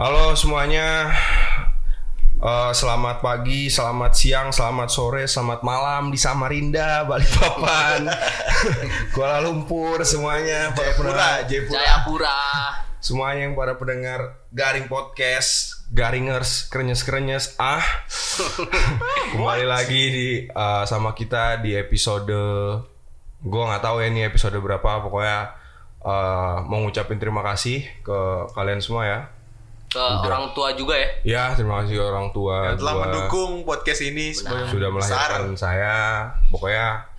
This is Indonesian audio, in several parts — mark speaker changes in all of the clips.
Speaker 1: Halo semuanya. Eh, selamat pagi, selamat siang, selamat sore, selamat malam di Samarinda, Balikpapan, Kuala Lumpur semuanya para pendengar,
Speaker 2: Jayapura.
Speaker 1: semuanya yang para pendengar Garing Podcast, Garingers, krenyes-krenyes ah. Kembali lagi di eh, sama kita di episode gua nggak tahu ya ini episode berapa pokoknya eh, mau ngucapin terima kasih ke kalian semua ya.
Speaker 2: Ke orang tua juga ya.
Speaker 1: Ya, terima kasih ke orang tua
Speaker 3: yang telah
Speaker 1: gua
Speaker 3: mendukung podcast ini sebagai
Speaker 1: sudah
Speaker 3: besar.
Speaker 1: melahirkan saya. Pokoknya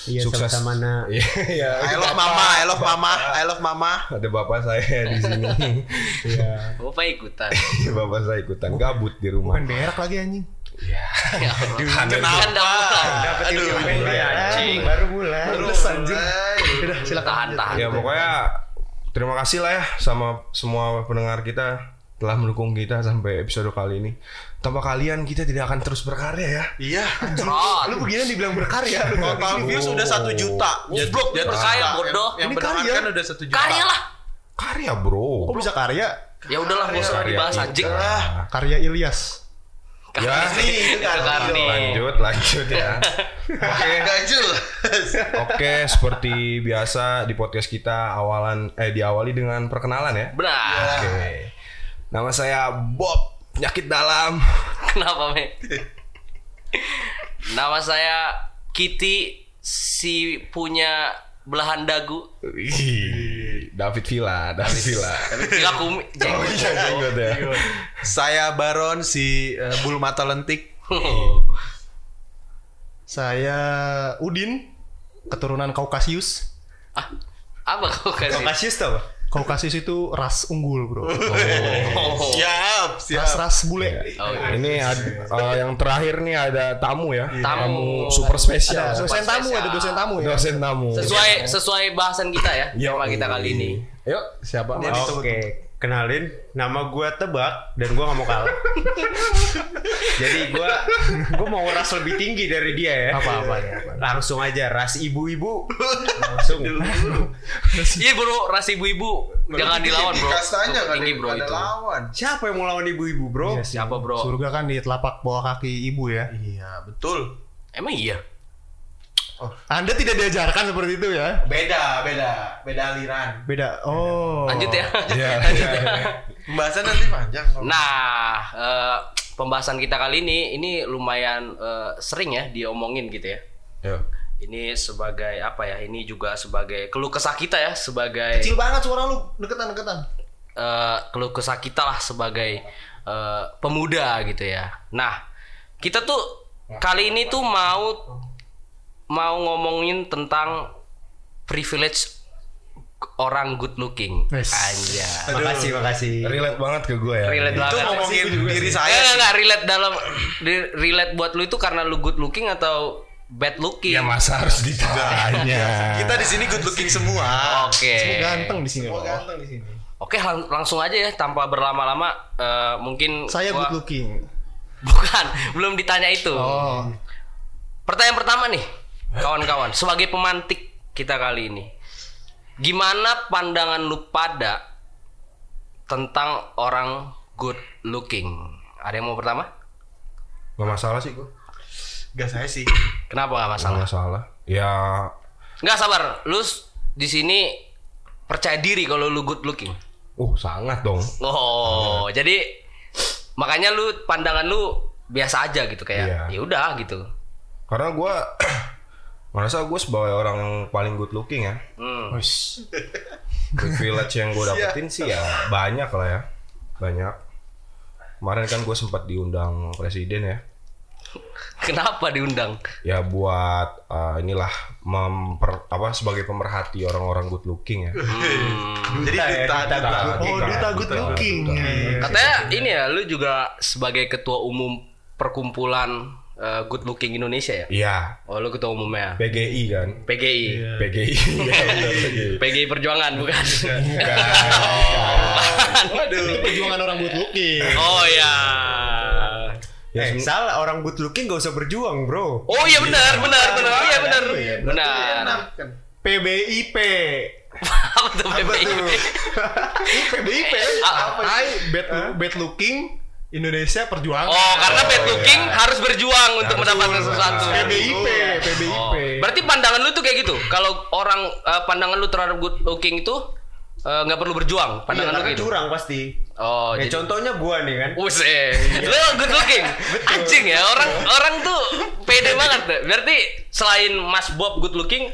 Speaker 4: Iya
Speaker 1: sukses.
Speaker 4: sama-sama nak.
Speaker 1: Iya, iya.
Speaker 3: I love mama, I love mama, I love mama.
Speaker 1: Ada bapak saya di sini. Iya.
Speaker 2: Bapak ikutan.
Speaker 1: bapak saya ikutan gabut di rumah.
Speaker 4: Bukan berak lagi anjing.
Speaker 2: ya Allah.
Speaker 1: Kenapa?
Speaker 2: Kan udah.
Speaker 4: Dapat
Speaker 3: Aduh,
Speaker 4: ilmu
Speaker 3: mulai,
Speaker 4: ya,
Speaker 2: anjing.
Speaker 4: Baru mulai.
Speaker 3: Terus anjing.
Speaker 4: Udah silakan.
Speaker 2: Tahan tahan.
Speaker 1: Ya pokoknya terima kasih lah ya sama semua pendengar kita telah mendukung kita sampai episode kali ini. Tanpa kalian kita tidak akan terus berkarya ya.
Speaker 3: Iya.
Speaker 4: Lu begini dibilang berkarya.
Speaker 3: Total views udah satu juta.
Speaker 2: Goblok,
Speaker 3: Jadi-
Speaker 2: berkaya,
Speaker 3: yang-
Speaker 2: bodoh.
Speaker 3: Yang
Speaker 4: karya.
Speaker 3: udah satu juta.
Speaker 2: Karya lah.
Speaker 1: Karya bro.
Speaker 4: Kok bisa karya?
Speaker 2: Ya udahlah, gak usah
Speaker 1: Karya
Speaker 2: dibahas anjing.
Speaker 4: Karya Ilyas.
Speaker 1: Ya,
Speaker 2: Karni,
Speaker 3: itu Karni.
Speaker 2: Karni.
Speaker 1: lanjut lanjut ya. Oke.
Speaker 3: Jelas.
Speaker 1: Oke, seperti biasa di podcast kita awalan eh diawali dengan perkenalan ya.
Speaker 2: Benar.
Speaker 1: Oke. Nama saya Bob penyakit dalam.
Speaker 2: Kenapa, Me? Nama saya Kitty si punya belahan dagu.
Speaker 1: David Villa, David Villa.
Speaker 2: Gila kumi.
Speaker 1: Oh iya, jenggot ya.
Speaker 3: Saya Baron si eh, bulu mata lentik.
Speaker 4: Saya Udin, keturunan Kaukasius.
Speaker 2: Ah, apa kau kasih?
Speaker 4: Kaukasius tau apa? Kaukasius itu ras unggul, Bro.
Speaker 2: Oh.
Speaker 3: Siap, siap.
Speaker 4: Ras-ras bule.
Speaker 2: Oh,
Speaker 1: Ini ad- eh, yang terakhir nih ada tamu ya.
Speaker 2: Tamu.
Speaker 1: super spesial.
Speaker 4: Ada dosen tamu,
Speaker 2: spesial.
Speaker 4: ada dosen tamu ya.
Speaker 1: Dosen tamu.
Speaker 2: Sesuai sesuai bahasan kita ya.
Speaker 1: Yo,
Speaker 2: Tema kita kali ini.
Speaker 1: Yuk, siapa?
Speaker 3: Ini
Speaker 1: Mas?
Speaker 5: Kenalin nama gua Tebak dan gua nggak mau kalah. Jadi gua gua mau ras lebih tinggi dari dia ya.
Speaker 4: Apa apa ya? apa.
Speaker 5: Langsung aja ras ibu-ibu. Langsung.
Speaker 2: Iya bro, ras ibu-ibu jangan dilawan bro.
Speaker 3: Kastanya kan
Speaker 2: Tinggi bro itu.
Speaker 3: lawan.
Speaker 5: Siapa yang mau lawan ibu-ibu, Bro?
Speaker 4: Iya.
Speaker 2: Siapa bro?
Speaker 4: Surga kan di telapak bawah kaki ibu ya.
Speaker 3: Iya, betul.
Speaker 2: Emang iya.
Speaker 4: Anda tidak diajarkan seperti itu ya?
Speaker 3: Beda, beda, beda aliran.
Speaker 4: Beda. Oh.
Speaker 2: Lanjut ya.
Speaker 1: Iya.
Speaker 3: Pembahasan nanti panjang.
Speaker 2: Nah, eh, pembahasan kita kali ini ini lumayan eh, sering ya diomongin gitu ya.
Speaker 1: Yuk.
Speaker 2: Ini sebagai apa ya? Ini juga sebagai keluh kesah kita ya, sebagai
Speaker 4: Kecil banget suara lu, deketan-deketan.
Speaker 2: eh, keluh kesah kita lah sebagai eh, pemuda gitu ya. Nah, kita tuh kali ini tuh mau mau ngomongin tentang privilege orang good looking.
Speaker 4: Wes.
Speaker 2: Anjay.
Speaker 5: Makasih, makasih.
Speaker 1: Relate banget ke gue ya.
Speaker 2: Relate
Speaker 3: Itu
Speaker 2: banget.
Speaker 3: ngomongin diri saya
Speaker 2: Enggak,
Speaker 3: sih.
Speaker 2: enggak, relate dalam di- relate buat lu itu karena lu good looking atau bad looking?
Speaker 1: Ya masa harus ditanya.
Speaker 3: Kita di sini good looking semua.
Speaker 2: Oke.
Speaker 4: Semua ganteng di sini.
Speaker 3: Semua
Speaker 4: loh.
Speaker 3: ganteng di sini.
Speaker 2: Oke, lang- langsung aja ya tanpa berlama-lama eh, mungkin
Speaker 4: Saya
Speaker 2: gua-
Speaker 4: good looking.
Speaker 2: Bukan, belum ditanya itu.
Speaker 4: Oh.
Speaker 2: Pertanyaan pertama nih, kawan-kawan, sebagai pemantik kita kali ini. Gimana pandangan lu pada tentang orang good looking? Ada yang mau pertama?
Speaker 1: Gak masalah sih gue.
Speaker 3: Gak saya sih.
Speaker 2: Kenapa nggak
Speaker 1: Gak
Speaker 2: masalah?
Speaker 1: masalah. Ya
Speaker 2: Nggak sabar, lu di sini percaya diri kalau lu good looking.
Speaker 1: Uh sangat dong.
Speaker 2: Oh, jadi makanya lu pandangan lu biasa aja gitu kayak
Speaker 1: Iya.
Speaker 2: ya udah gitu.
Speaker 1: Karena gue merasa gue sebagai orang yang paling good looking ya.
Speaker 2: Hmm.
Speaker 4: Wis.
Speaker 1: Privilege yang gue dapetin sih ya banyak lah ya. Banyak. Kemarin kan gue sempat diundang presiden ya.
Speaker 2: Kenapa diundang?
Speaker 1: Ya buat uh, inilah memper apa sebagai pemerhati orang-orang good looking ya.
Speaker 3: Jadi
Speaker 5: Duta ya,
Speaker 3: duta,
Speaker 5: duta
Speaker 3: duta.
Speaker 5: good
Speaker 4: Oh, duta good looking.
Speaker 2: Katanya ini ya, lu juga sebagai ketua umum perkumpulan eh, good looking Indonesia ya?
Speaker 1: Iya,
Speaker 2: Oh, lu ketua umumnya.
Speaker 1: PGI kan.
Speaker 2: PGI.
Speaker 1: PGI. Iya, benar, PGI.
Speaker 2: PGI Perjuangan bukan?
Speaker 4: Itu perjuangan orang good looking.
Speaker 2: oh ya.
Speaker 1: Ya,
Speaker 5: Eh, salah orang good looking gak usah berjuang, Bro.
Speaker 2: Oh iya benar, benar, benar. Iya benar. Benar.
Speaker 3: Kan.
Speaker 4: PBIP.
Speaker 2: Apa tuh PBIP?
Speaker 4: PBIP.
Speaker 2: Ah,
Speaker 4: Hai, bad, bad looking Indonesia perjuangan.
Speaker 2: Oh, karena bad looking harus berjuang untuk mendapatkan sesuatu.
Speaker 4: PBIP, PBIP.
Speaker 2: Oh. Berarti pandangan lu tuh kayak gitu. Kalau orang eh, pandangan lu terhadap good looking itu eh, nggak perlu berjuang.
Speaker 5: Iya,
Speaker 2: Pandangan lu
Speaker 5: karena
Speaker 2: kayak gitu.
Speaker 5: curang pasti.
Speaker 2: Oh,
Speaker 5: Ya
Speaker 2: jadi
Speaker 5: contohnya gua nih kan.
Speaker 2: Buset. Lu good looking. Anjing ya, orang orang tuh pede banget. deh. Berarti selain Mas Bob good looking,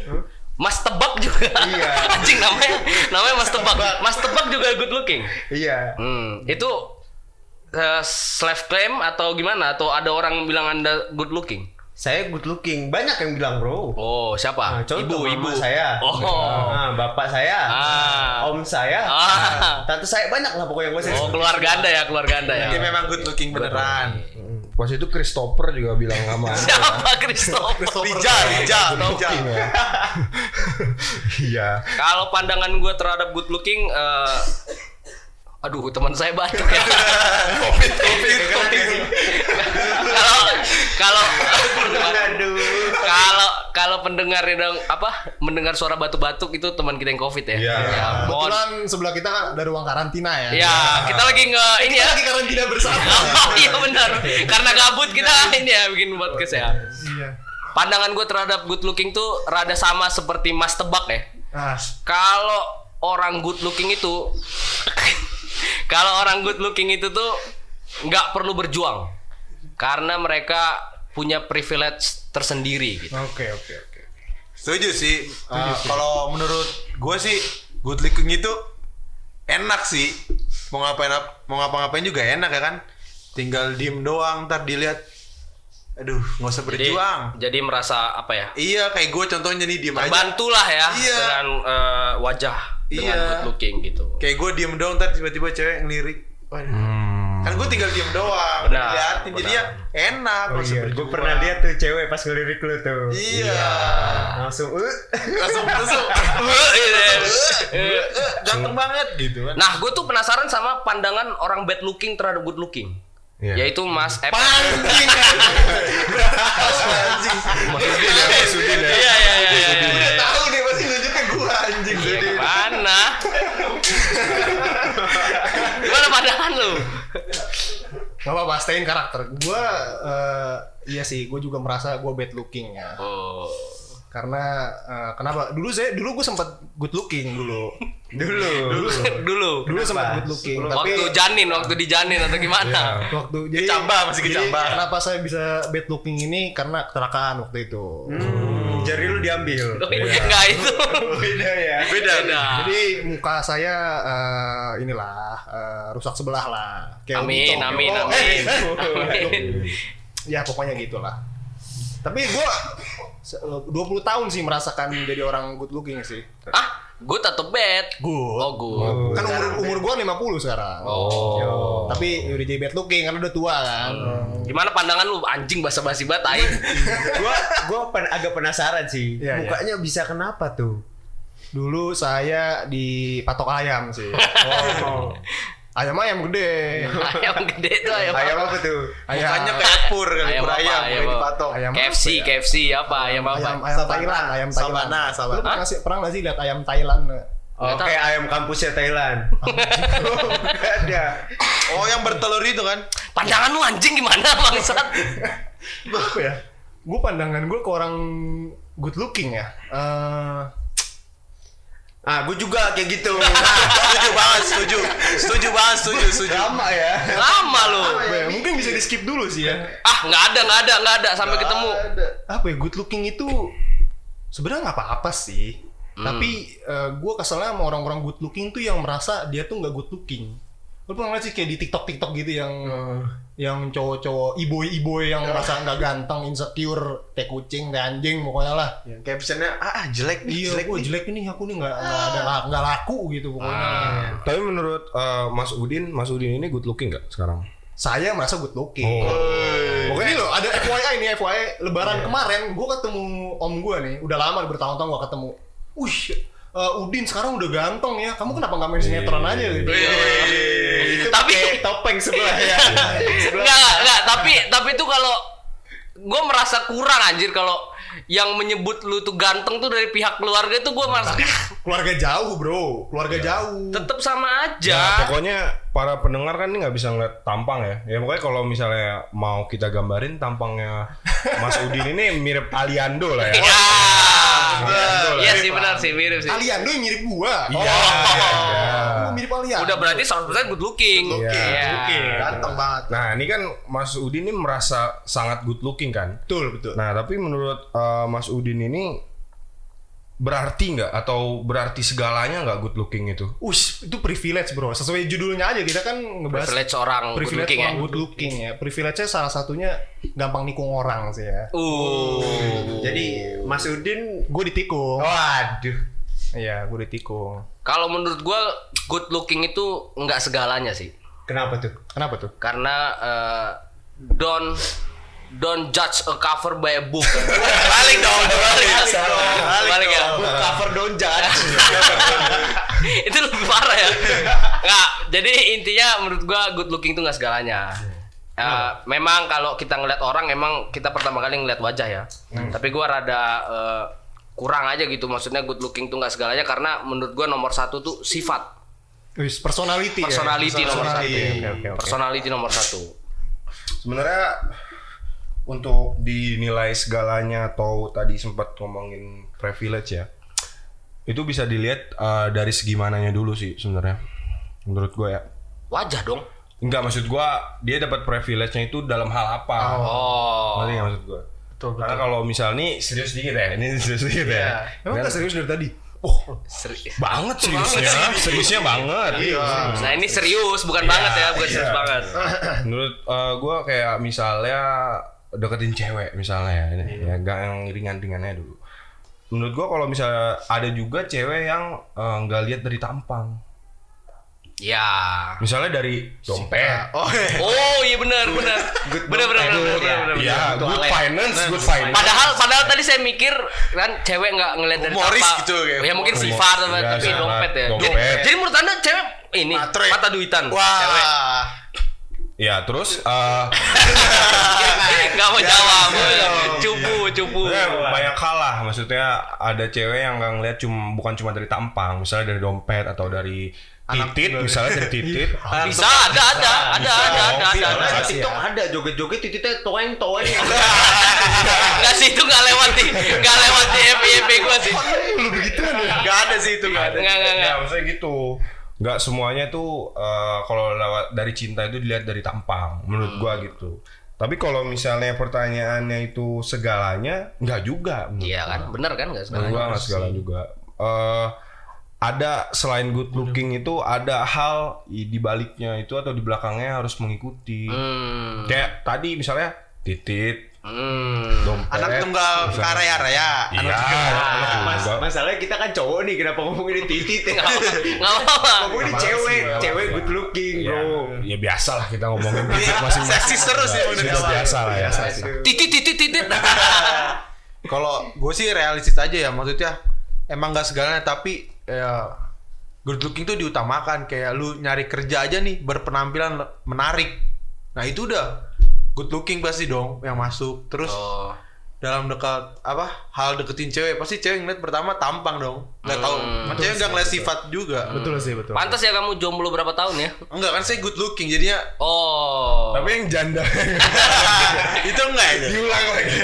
Speaker 2: Mas Tebak juga.
Speaker 5: Iya.
Speaker 2: Anjing namanya namanya Mas Tebak. Mas Tebak juga good looking.
Speaker 5: Iya.
Speaker 2: Hmm, itu self claim atau gimana? Atau ada orang bilang Anda good looking?
Speaker 5: Saya good looking. Banyak yang bilang, Bro.
Speaker 2: Oh, siapa?
Speaker 5: Nah, contoh
Speaker 2: ibu,
Speaker 5: mama
Speaker 2: ibu.
Speaker 5: saya.
Speaker 2: Oh.
Speaker 5: Nah, bapak saya.
Speaker 2: Ah.
Speaker 5: Om saya.
Speaker 2: Ah.
Speaker 5: Tante saya banyak lah pokoknya gua
Speaker 2: Oh, keluarga Anda ya, keluarga Anda ya.
Speaker 3: Dia memang good looking beneran.
Speaker 1: Pas itu Christopher juga bilang sama Anda.
Speaker 2: Siapa Christopher?
Speaker 3: Rijal, Rijal, Rijal.
Speaker 1: Iya.
Speaker 2: Kalau pandangan gue terhadap good looking, eh, aduh teman saya batuk ya.
Speaker 3: Covid, Covid, Covid.
Speaker 2: Kalau kalau
Speaker 5: Aduh.
Speaker 2: kalau kalau pendengar dong apa mendengar suara batuk-batuk itu teman kita yang covid ya.
Speaker 1: Iya.
Speaker 2: Ya, mohon.
Speaker 4: Kebetulan sebelah kita kan ada ruang karantina ya.
Speaker 2: Ya, kita lagi nge ini ya.
Speaker 4: Lagi karantina bersama.
Speaker 2: Oh iya benar. Karena gabut kita ini ya bikin podcast ya.
Speaker 4: Iya.
Speaker 2: Pandangan gue terhadap good looking tuh rada sama seperti Mas Tebak ya.
Speaker 4: Nah,
Speaker 2: Kalau orang good looking itu kalau orang good looking itu tuh nggak perlu berjuang karena mereka punya privilege tersendiri gitu.
Speaker 4: oke oke oke.
Speaker 3: Setuju sih. Uh, Kalau menurut gue sih good looking itu enak sih. Mau ngapain ap- mau ngapa-ngapain juga enak ya kan. Tinggal diem doang, ntar dilihat. Aduh, nggak usah
Speaker 2: Jadi,
Speaker 3: berjuang.
Speaker 2: jadi merasa apa ya?
Speaker 3: Iya, kayak gue contohnya nih diem aja.
Speaker 2: Terbantulah ya
Speaker 3: Iya.
Speaker 2: dengan eh, wajah dengan
Speaker 3: Iya.
Speaker 2: good looking gitu.
Speaker 3: Kayak gue diem doang, ntar tiba-tiba cewek ngelirik. Waduh. Kan gue tinggal diem doang,
Speaker 2: Benar,
Speaker 3: diliatin jadinya enak. usah
Speaker 5: Iya, gue pernah lihat tuh cewek pas ngelirik lu tuh.
Speaker 3: Iya.
Speaker 5: Langsung, uh.
Speaker 3: Langsung langsung. Eh, Ganteng banget gitu kan.
Speaker 2: Nah, gue tuh penasaran sama pandangan orang bad looking terhadap good looking.
Speaker 1: Iya.
Speaker 2: Yaitu Mas.
Speaker 3: Anjing. Anjing.
Speaker 1: Mas Udin ya, Mas Udin ya.
Speaker 2: Iya, iya, iya, iya,
Speaker 3: Udah
Speaker 2: iya.
Speaker 3: tahu nih pasti nunjukin gua anjing.
Speaker 2: Iya, Mana? Gimana pandangan lu?
Speaker 4: Gak apa-apa, stayin karakter. Gue, iya sih, gue juga merasa gue bad looking ya.
Speaker 2: Oh.
Speaker 4: Karena eh, kenapa? Dulu saya, dulu gue sempat good looking dulu.
Speaker 5: Dulu.
Speaker 2: Dulu. Dulu.
Speaker 4: Dulu sempat good looking. Tapi
Speaker 2: Waktu janin, waktu di janin atau gimana?
Speaker 4: waktu jadi
Speaker 3: Kecambah, masih
Speaker 4: jadi
Speaker 3: kecambah.
Speaker 4: kenapa saya bisa bad looking ini karena kecelakaan waktu itu.
Speaker 5: Hmm, jari lu diambil.
Speaker 2: Oh, Enggak itu.
Speaker 5: Beda ya.
Speaker 2: Beda.
Speaker 4: Jadi muka saya eh, inilah eh, rusak sebelah lah. Kayak
Speaker 2: Amin, amin,
Speaker 4: Oh,
Speaker 2: amin.
Speaker 4: eh, eh,
Speaker 2: Amin.
Speaker 4: ya pokoknya gitulah. Tapi gue 20 tahun sih merasakan jadi orang good looking sih.
Speaker 2: Ah, good atau bad?
Speaker 4: Good.
Speaker 2: Oh, good.
Speaker 4: Kan umur umur gue 50 sekarang.
Speaker 2: Oh.
Speaker 4: Tapi udah jadi bad looking kan udah tua kan.
Speaker 2: Gimana pandangan lu? Anjing basa-basi banget tai.
Speaker 5: gua gua pen- agak penasaran sih.
Speaker 4: Iya,
Speaker 5: Mukanya bisa kenapa tuh?
Speaker 4: Dulu saya dipatok ayam sih.
Speaker 5: Oh.
Speaker 4: Ayam ayam gede.
Speaker 2: ayam gede tuh ayam.
Speaker 5: Ayam apa tuh?
Speaker 4: Ayam
Speaker 3: Mukanya kayak pur kali
Speaker 2: Ayam
Speaker 3: pur
Speaker 2: apa?
Speaker 3: ayam
Speaker 2: Ayam
Speaker 3: kayak
Speaker 2: apa?
Speaker 3: dipatok.
Speaker 4: Ayam
Speaker 2: KFC,
Speaker 4: apa ya?
Speaker 2: KFC apa? Ayam apa?
Speaker 4: Ayam ayam Thailand, ayam Thailand.
Speaker 3: Sabana, sabana.
Speaker 4: Lu pernah sih pernah sih lihat ayam Thailand?
Speaker 5: Oh,
Speaker 2: Nggak tahu.
Speaker 5: kayak ayam kampusnya Thailand. Ada.
Speaker 3: Oh, yang bertelur itu kan?
Speaker 2: Pandangan lu anjing gimana bangsat?
Speaker 4: Apa ya? Gue pandangan gue ke orang good looking ya. Eh,
Speaker 5: Ah, gue juga kayak gitu.
Speaker 3: setuju banget, setuju. Setuju banget, setuju, setuju.
Speaker 5: Lama ya.
Speaker 2: Lama lu.
Speaker 4: apa ya? Mungkin bisa di skip dulu sih ya.
Speaker 2: Ah, nggak ada, nggak ada, nggak ada sampai ketemu.
Speaker 4: Apa ya? Good looking itu sebenarnya nggak apa-apa sih.
Speaker 2: Hmm.
Speaker 4: Tapi gue keselnya sama orang-orang good looking tuh yang merasa dia tuh nggak good looking. Lu pernah nggak sih kayak di TikTok TikTok gitu yang yang cowok-cowok iboy-iboy yang merasa nggak ganteng, insecure, kayak kucing, kayak anjing pokoknya lah.
Speaker 3: Yang captionnya ah ah, jelek nih,
Speaker 4: Iya,
Speaker 3: jelek
Speaker 4: gue
Speaker 3: nih.
Speaker 4: jelek ini aku nih nggak nggak ada nggak laku gitu pokoknya.
Speaker 1: Tapi menurut eh, Mas Udin, Mas Udin ini good looking nggak sekarang?
Speaker 4: Saya merasa good looking.
Speaker 1: Oh.
Speaker 4: Pokoknya nih loh, ada FYI nih FYI Lebaran kemarin gue ketemu om gue nih, udah lama bertahun-tahun gue ketemu. Wih, eh, Udin sekarang udah ganteng ya. Kamu kenapa nggak main sinetron aja gitu?
Speaker 5: Itu
Speaker 2: Tapi-
Speaker 5: topeng sebelah ya.
Speaker 2: Enggak, enggak, enggak, tapi tapi itu kalau gue merasa kurang anjir kalau yang menyebut lu tuh ganteng tuh dari pihak keluarga itu gue merasa
Speaker 4: Keluarga jauh, Bro. Keluarga jauh.
Speaker 2: tetap sama aja.
Speaker 1: Ya, pokoknya para pendengar kan ini nggak bisa ngeliat tampang ya. Ya pokoknya kalau misalnya mau kita gambarin tampangnya Mas Udin ini mirip Aliando lah ya.
Speaker 2: Ya.
Speaker 1: Lah
Speaker 2: Iya
Speaker 1: ya.
Speaker 2: sih benar sih mirip sih.
Speaker 4: Aliando yang mirip gua.
Speaker 1: Iya. iya.
Speaker 4: Gua mirip Aliando.
Speaker 2: Udah berarti 100% good looking.
Speaker 1: looking.
Speaker 2: Iya.
Speaker 3: Ganteng banget.
Speaker 1: Nah ini kan Mas Udin ini merasa sangat good looking kan.
Speaker 4: Betul, betul.
Speaker 1: Nah tapi menurut uh, Mas Udin ini berarti nggak atau berarti segalanya nggak good looking itu?
Speaker 4: Ush, itu privilege, Bro. Sesuai judulnya aja kita kan ngebahas
Speaker 2: Privilege orang good
Speaker 4: privilege
Speaker 2: looking ya.
Speaker 4: orang good looking ya. Privilege-nya salah satunya gampang nikung orang sih ya.
Speaker 2: Uh.
Speaker 5: Jadi Mas Udin
Speaker 4: Gue ditikung.
Speaker 5: Waduh
Speaker 4: Iya, gue ditikung.
Speaker 2: Kalau menurut gua good looking itu nggak segalanya sih.
Speaker 5: Kenapa tuh?
Speaker 4: Kenapa tuh?
Speaker 2: Karena eh, don't don't judge a cover by a book. balik dong, balik. Balik ya.
Speaker 5: Cover don't judge
Speaker 2: itu lebih parah ya. Nggak, jadi intinya menurut gua good looking itu nggak segalanya. Eh, memang kalau kita ngeliat orang emang kita pertama kali ngeliat wajah ya. Tapi gua rada eh, kurang aja gitu maksudnya good looking tuh nggak segalanya karena menurut gua nomor satu tuh sifat
Speaker 4: Wis, personality,
Speaker 2: personality
Speaker 4: ya.
Speaker 2: nomor satu
Speaker 4: Personality. Oke, oke.
Speaker 2: personality nomor satu
Speaker 1: Sebenarnya untuk dinilai segalanya atau tadi sempat ngomongin privilege ya, itu bisa dilihat uh, dari segi mananya dulu sih sebenarnya. Menurut gue ya.
Speaker 2: wajah dong
Speaker 1: Enggak maksud gua dia dapat privilege-nya itu dalam hal apa?
Speaker 2: oh
Speaker 1: Ngerti nggak maksud gua? Karena kalau misal nih serius dikit ya, ini serius dikit ya.
Speaker 4: Emang
Speaker 1: Dan-
Speaker 4: gak serius dari tadi? Oh,
Speaker 2: seri-
Speaker 1: banget seriusnya, seriusnya banget.
Speaker 2: nah ini serius bukan banget ya bukan serius banget
Speaker 1: Menurut uh, gua kayak misalnya deketin cewek misalnya ya, ini, ya gak yang ringan-ringannya dulu. Menurut gua kalau misalnya ada juga cewek yang uh, nggak lihat dari tampang.
Speaker 2: ya
Speaker 1: Misalnya dari dompet.
Speaker 3: Oh, iya.
Speaker 2: oh iya benar benar benar benar benar
Speaker 1: Iya, good finance, good finance.
Speaker 2: Padahal padahal tadi saya mikir kan cewek nggak ngeliat dari tampang.
Speaker 3: gitu, kayak
Speaker 2: Ya mungkin
Speaker 1: humor.
Speaker 2: sifat
Speaker 1: Iya,
Speaker 2: tapi dompet ya. Jadi,
Speaker 1: Dompet.
Speaker 2: jadi menurut Anda cewek ini
Speaker 3: Matre.
Speaker 2: mata duitan. Cewek.
Speaker 1: Ya, terus uh,
Speaker 2: Enggak mau jawab. Cupu, cupu.
Speaker 1: Sebenarnya banyak hal lah. Maksudnya ada cewek yang nggak ngeliat cuma bukan cuma dari tampang. Misalnya dari dompet atau dari titit misalnya dari titit.
Speaker 2: Bisa ada ada ada ada ada ada.
Speaker 5: TikTok ada joget-joget tititnya toeng toeng.
Speaker 2: Enggak sih itu enggak lewat di enggak lewat di FYP gua sih.
Speaker 3: Gak ada sih itu, gak ada.
Speaker 2: Enggak enggak enggak.
Speaker 1: ya maksudnya gitu nggak semuanya tuh eh, kalau lewat dari cinta itu dilihat dari tampang menurut gua gitu. Tapi kalau misalnya pertanyaannya itu segalanya nggak juga.
Speaker 2: Iya kan, bener kan enggak
Speaker 1: Menurut gua nggak segala juga. Eh ada selain good looking itu ada hal di baliknya itu atau di belakangnya harus mengikuti.
Speaker 2: Hmm.
Speaker 1: Kayak tadi misalnya titit,
Speaker 2: Hmm.
Speaker 1: dompet.
Speaker 3: Anak tunggal
Speaker 1: misalnya-
Speaker 3: karya raya.
Speaker 1: Iya, anak
Speaker 5: Mas,
Speaker 1: tunggal.
Speaker 5: masalahnya kita kan cowok nih kenapa ngomongin titit ya
Speaker 2: Enggak apa-apa.
Speaker 5: ngomongin cewek cewek good looking
Speaker 1: Ya,
Speaker 5: bro
Speaker 1: ya biasa lah kita ngomongin titit masing-masing.
Speaker 3: Seksis terus sih
Speaker 1: Sudah biasa lah ya.
Speaker 2: Titit titit titit.
Speaker 3: Kalau gue sih realistis aja ya maksudnya emang gak segalanya tapi ya good looking tuh diutamakan kayak lu nyari kerja aja nih berpenampilan menarik. Nah itu udah good looking pasti dong yang masuk. Terus
Speaker 2: Oh.
Speaker 3: dalam dekat apa hal deketin cewek pasti cewek ngeliat pertama tampang dong. Nggak tahu,
Speaker 2: Hmm.
Speaker 3: cewek nggak ngeliat sifat juga.
Speaker 4: betul sih, betul.
Speaker 2: Pantas ya kamu jomblo berapa tahun ya?
Speaker 3: Enggak kan saya good looking jadinya
Speaker 2: Oh.
Speaker 1: Tapi yang janda
Speaker 3: itu enggak ya.
Speaker 1: diulang lagi.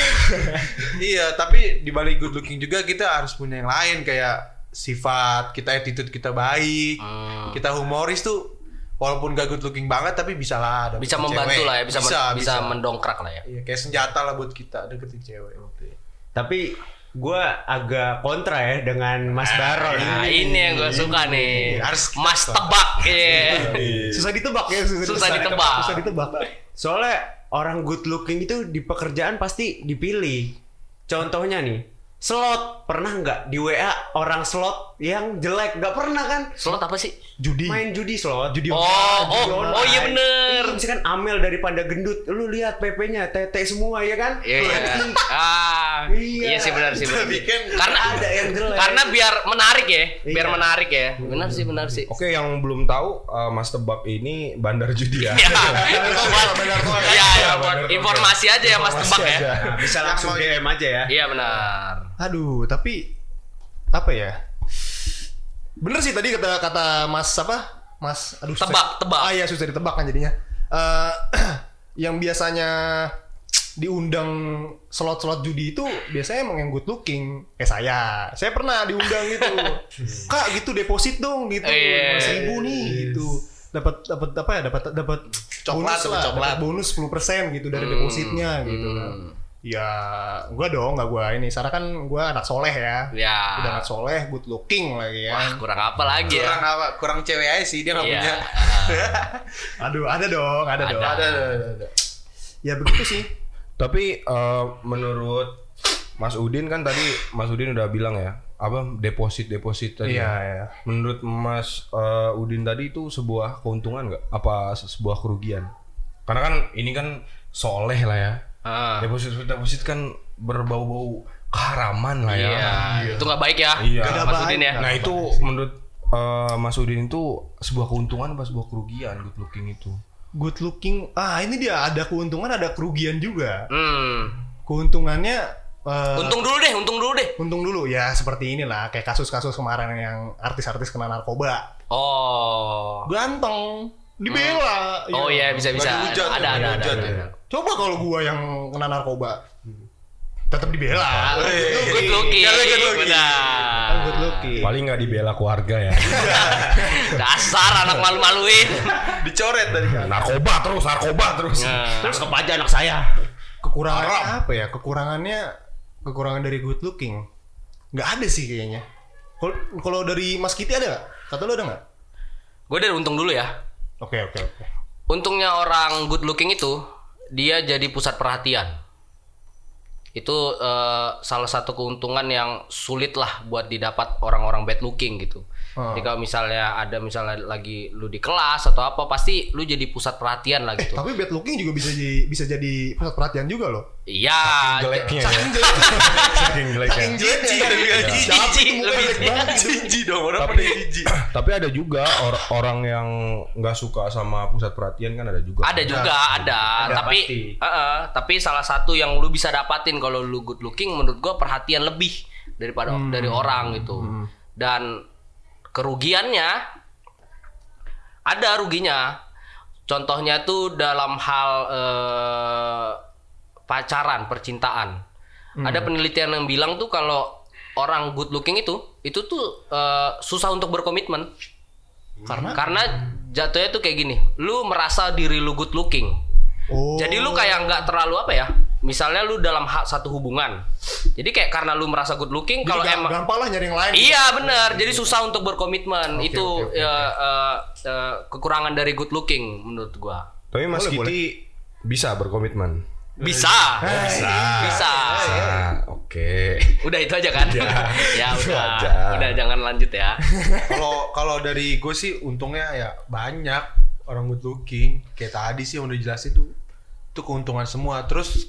Speaker 3: iya, tapi di balik good looking juga kita harus punya yang lain kayak sifat, kita attitude kita baik,
Speaker 2: Hmm.
Speaker 3: kita humoris tuh walaupun gak good looking banget tapi bisa lah
Speaker 2: bisa membantu
Speaker 3: cewek.
Speaker 2: lah ya, bisa
Speaker 3: bisa,
Speaker 2: men- bisa
Speaker 3: bisa.
Speaker 2: mendongkrak lah ya.
Speaker 3: Iya, kayak senjata lah buat kita deketin cewek.
Speaker 5: tapi gue agak kontra ya dengan Mas Baron
Speaker 2: Nah, ini yang gue suka nih.
Speaker 3: Harus
Speaker 2: Mas tebak iya.
Speaker 4: Susah ditebak ya, susah,
Speaker 2: Susah ditebak.
Speaker 4: Susah ditebak.
Speaker 5: soalnya orang good looking itu di pekerjaan pasti dipilih contohnya nih slot pernah nggak di WA orang slot yang jelek nggak pernah kan
Speaker 2: Slot apa sih?
Speaker 4: Judi.
Speaker 5: main judi slot
Speaker 4: Judi
Speaker 2: Oh,
Speaker 5: Judi
Speaker 2: oh,
Speaker 5: online.
Speaker 2: oh iya bener.
Speaker 5: Iya, misalkan Amel daripada gendut lu lihat PP-nya tete semua ya kan
Speaker 2: Iya. iya. Ah, Iya sih benar sih. benar.
Speaker 3: Tapi kan
Speaker 2: Karena
Speaker 5: ada yang jelek.
Speaker 2: Karena biar menarik ya, biar
Speaker 5: Iya.
Speaker 2: menarik ya. Benar sih, benar sih.
Speaker 1: Oke, yang belum tahu uh, Mas Tebak ini bandar judi ya.
Speaker 2: Iya, iya, iya, informasi aja ya Mas Tebak ya.
Speaker 5: Nah, bisa langsung DM aja ya.
Speaker 2: Iya benar.
Speaker 4: Aduh, tapi apa ya? Bener sih tadi kata kata Mas apa? Mas, aduh susah-
Speaker 2: Tebak, tebak.
Speaker 4: Ah iya susah ditebak kan jadinya. Eh yang biasanya diundang slot-slot judi itu biasanya emang yang good looking. Eh saya, saya pernah diundang gitu. Kak gitu deposit dong gitu.
Speaker 2: Iya.
Speaker 4: Mas ribu nih gitu. Dapat dapat apa ya? Dapat dapat
Speaker 3: Coklat,
Speaker 4: bonus
Speaker 3: dapat
Speaker 4: lah,
Speaker 3: coklat.
Speaker 4: dapat bonus 10% gitu dari
Speaker 2: Hmm.
Speaker 4: depositnya gitu kan. Ya, gua dong, nggak gua ini. Sarah kan gua anak soleh ya.
Speaker 2: Ya.
Speaker 4: Udah anak soleh, good looking lagi ya.
Speaker 2: Wah, kurang apa lagi
Speaker 3: kurang
Speaker 2: ya?
Speaker 3: apa? Kurang cewek aja sih dia nggak
Speaker 2: Iya.
Speaker 3: punya.
Speaker 4: Aduh, ada dong, ada, dong.
Speaker 2: Ada.
Speaker 3: Ada, ada, ada.
Speaker 4: Ya begitu sih.
Speaker 1: Tapi uh, menurut Mas Udin kan tadi Mas Udin udah bilang ya, apa deposit deposit tadi.
Speaker 4: Iya,
Speaker 1: ya.
Speaker 4: iya.
Speaker 1: Menurut Mas uh, Udin tadi itu sebuah keuntungan nggak? Apa se- sebuah kerugian? Karena kan ini kan soleh lah ya.
Speaker 2: Ah.
Speaker 1: Deposit deposit kan berbau-bau keharaman lah ya.
Speaker 2: Iya, itu nggak baik ya.
Speaker 1: Iya.
Speaker 2: Mas
Speaker 4: Nggak
Speaker 2: Udin ya.
Speaker 1: Nah itu menurut uh, Mas Udin itu sebuah keuntungan apa sebuah kerugian good looking itu?
Speaker 4: Good looking. Ah, ini dia ada keuntungan, ada kerugian juga.
Speaker 2: Hmm.
Speaker 4: Keuntungannya eh,
Speaker 2: Untung dulu deh, untung dulu deh.
Speaker 4: untung dulu ya seperti inilah kayak kasus-kasus kemarin yang artis-artis kena narkoba.
Speaker 2: Oh.
Speaker 4: Ganteng, dibela.
Speaker 2: Oh iya bisa bisa.
Speaker 3: Dihujat,
Speaker 2: Ada ada ada. ada.
Speaker 3: ya.
Speaker 4: Coba kalau gua yang kena narkoba. Tetap dibela.
Speaker 2: Good looking.
Speaker 3: Iya, good looking.
Speaker 2: Benar.
Speaker 4: Good looking.
Speaker 1: Paling nggak dibela keluarga ya.
Speaker 2: Dasar anak malu-maluin.
Speaker 3: Dicoret tadi kan.
Speaker 1: narkoba terus, narkoba terus.
Speaker 2: Nah,
Speaker 5: Terus aja anak saya.
Speaker 4: Kekurangannya apa ya? Kekurangannya kekurangan dari good looking. Nggak ada sih kayaknya. Kalau kalau dari Mas Kiti ada nggak? Kata lu ada nggak?
Speaker 2: gue dari untung dulu ya.
Speaker 4: Oke oke oke.
Speaker 2: Untungnya orang good looking itu dia jadi pusat perhatian. Itu eh, salah satu keuntungan yang sulit lah buat didapat orang-orang bad looking gitu.
Speaker 4: Oh.
Speaker 2: Jadi kalau misalnya ada misalnya lagi lu di kelas atau apa pasti lu jadi pusat perhatian lah gitu.
Speaker 4: Tapi bad looking juga bisa jadi bisa jadi pusat perhatian juga loh.
Speaker 2: Iya.
Speaker 1: Jeleknya ya.
Speaker 4: Saking jelek.
Speaker 1: Saking jeleknya.
Speaker 3: Jijik.
Speaker 2: Lebih.
Speaker 3: Jijik dong orang pada jijik.
Speaker 1: tapi ada juga or- orang yang nggak suka sama pusat perhatian kan ada juga.
Speaker 2: Ada juga, ada,
Speaker 5: Ada
Speaker 2: tapi tapi salah satu yang lu bisa dapatin kalau lu good looking menurut gua perhatian lebih daripada dari orang gitu. Dan kerugiannya ada ruginya. Contohnya tuh dalam hal eh, pacaran, percintaan. Ada penelitian yang bilang tuh kalau orang good looking itu itu tuh eh, susah untuk berkomitmen.
Speaker 4: Karena
Speaker 2: Karena jatuhnya tuh kayak gini, lu merasa diri lu good looking.
Speaker 4: oh.
Speaker 2: Jadi lu kayak nggak terlalu apa ya? Misalnya lu dalam hak satu hubungan. Jadi kayak karena lu merasa good looking kalau emang
Speaker 4: gampang lah nyari yang lain.
Speaker 2: Iya benar. Jadi susah untuk berkomitmen.
Speaker 4: Oke,
Speaker 2: Itu
Speaker 4: oke, oke,
Speaker 2: ya, eh, eh, kekurangan dari good looking menurut gua.
Speaker 1: Tapi Mas
Speaker 4: Boleh,
Speaker 1: Kiti bisa berkomitmen.
Speaker 2: Bisa.
Speaker 1: Bisa.
Speaker 2: Bisa.
Speaker 1: Ah, Oke.
Speaker 2: Udah itu aja kan? ya
Speaker 1: itu
Speaker 2: udah.
Speaker 1: aja.
Speaker 2: Udah jangan lanjut ya.
Speaker 3: Kalau kalau dari gue sih untungnya ya banyak orang good looking. Kayak tadi sih yang udah jelasin tuh itu keuntungan semua. Terus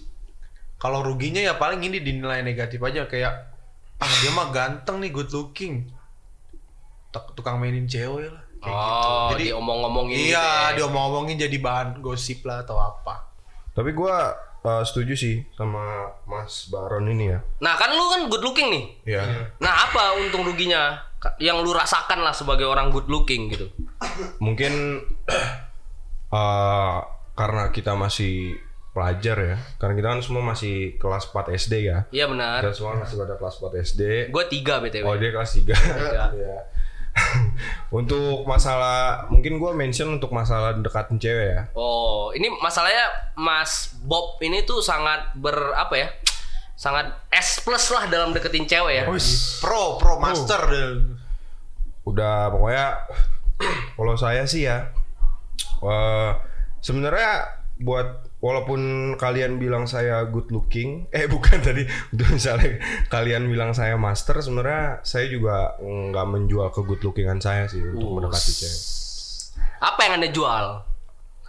Speaker 3: kalau ruginya ya paling ini dinilai negatif aja kayak ah dia mah ganteng nih good looking. Tuk- Tukang mainin cewek lah. Kayak gitu.
Speaker 2: Oh,
Speaker 3: Jadi
Speaker 2: diomong-ngomongin gitu
Speaker 3: Iya,
Speaker 2: ya.
Speaker 3: diomong-omongin jadi bahan gosip lah atau apa.
Speaker 1: Tapi gua uh, setuju sih sama Mas Baron ini ya.
Speaker 2: Nah kan lu kan good looking nih.
Speaker 1: Ya.
Speaker 2: Nah apa untung ruginya yang lu rasakan lah sebagai orang good looking gitu?
Speaker 1: Mungkin uh, karena kita masih pelajar ya. Karena kita kan semua masih kelas 4 SD ya.
Speaker 2: Iya benar.
Speaker 1: Kita semua masih pada kelas 4 SD.
Speaker 2: Gue tiga btw.
Speaker 1: Oh dia kelas 3 Iya. untuk masalah mungkin gua mention untuk masalah dekatin cewek ya.
Speaker 2: Oh, ini masalahnya Mas Bob ini tuh sangat ber apa ya? Sangat S plus lah dalam deketin cewek ya.
Speaker 3: Pro, pro master deh.
Speaker 1: Udah pokoknya kalau saya sih ya eh, sebenarnya buat walaupun kalian bilang saya good looking, eh bukan tadi misalnya kalian bilang saya master, sebenarnya saya juga nggak menjual ke good lookingan saya sih untuk mendekati cewek.
Speaker 2: Apa yang anda jual?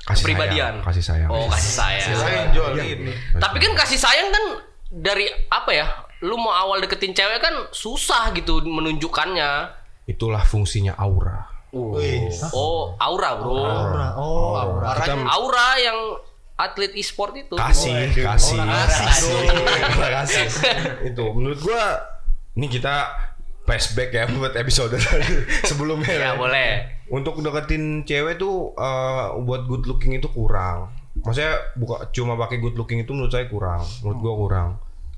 Speaker 1: Kasih
Speaker 2: Kepribadian.
Speaker 1: sayang, kasih sayang.
Speaker 2: Oh kasih sayang.
Speaker 3: Saya yang jual ini.
Speaker 2: Tapi kan kasih sayang kan dari apa ya? Lu mau awal deketin cewek kan susah gitu menunjukkannya.
Speaker 1: Itulah fungsinya aura.
Speaker 2: Oh, aura, Bro.
Speaker 4: Aura. Oh, aura.
Speaker 1: Kita
Speaker 2: Aura yang atlet e-sport itu.
Speaker 1: kasih, kasih,
Speaker 2: kasih.
Speaker 1: Aura kasih. Itu menurut gua ini kita flashback ya buat episode sebelumnya.
Speaker 2: Ya, boleh.
Speaker 1: Untuk deketin cewek tuh eh, buat good looking itu kurang. Maksudnya buka cuma pakai good looking itu menurut saya kurang. Menurut gua kurang.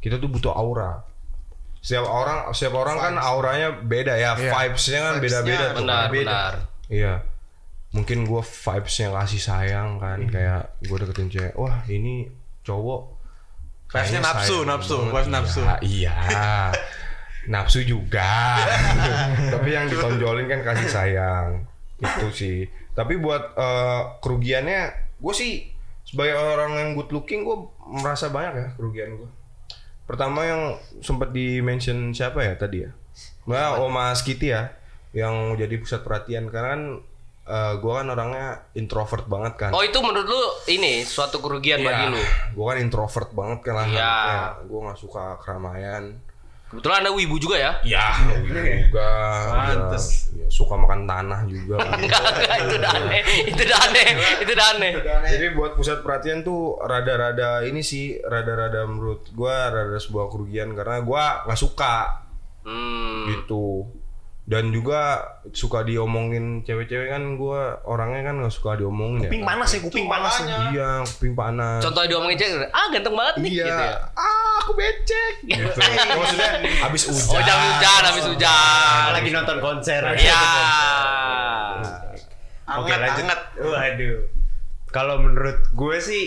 Speaker 1: Kita tuh butuh aura. Setiap orang setiap orang kan auranya beda ya, vibes-nya kan beda-beda tuh.
Speaker 2: Benar,
Speaker 1: Beda.
Speaker 2: benar.
Speaker 1: Iya. Mungkin gua vibes-nya kasih sayang kan kayak gua deketin cewek. Wah, ini cowok
Speaker 3: Vibes-nya nafsu, nafsu, vibes nafsu.
Speaker 1: Iya, iya. nafsu juga. Tapi yang ditonjolin kan kasih sayang. Itu sih. Tapi buat eh, kerugiannya gue sih sebagai orang yang good looking gue merasa banyak ya kerugian gue. Pertama yang sempat di mention siapa ya tadi ya? Nah, Oma Skiti ya yang jadi pusat perhatian karena kan gue kan orangnya introvert banget kan.
Speaker 2: Oh, itu menurut lu ini suatu kerugian bagi lu.
Speaker 1: Gue kan introvert banget kan lah.
Speaker 2: Iya.
Speaker 1: Gue nggak suka keramaian.
Speaker 2: Kebetulan Anda wibu juga ya?
Speaker 1: Ya, juga.
Speaker 3: Pantes.
Speaker 1: Ya, suka makan tanah juga. kan.
Speaker 2: Enggak, enggak, itu udah aneh. Itu udah aneh. Itu udah aneh.
Speaker 1: Jadi buat pusat perhatian tuh rada-rada ini sih, rada-rada menurut gua rada sebuah kerugian karena gua nggak suka
Speaker 2: Hmm.
Speaker 1: gitu. Dan juga suka diomongin cewek-cewek kan gua orangnya kan nggak suka diomongin
Speaker 4: Kuping
Speaker 1: ya.
Speaker 4: panas ya, kuping panas. ya.
Speaker 1: Iya, kuping panas.
Speaker 2: Contohnya diomongin cewek, ah ganteng banget nih
Speaker 1: Iya.
Speaker 2: gitu ya.
Speaker 1: Ah, aku becek. Gitu. Maksudnya habis hujan.
Speaker 2: Oh, jam hujan, habis hujan.
Speaker 5: lagi nonton konser.
Speaker 2: Iya.
Speaker 5: Oke
Speaker 3: Anget,
Speaker 5: lanjut.
Speaker 3: anget.
Speaker 5: Waduh. Kalau menurut gue sih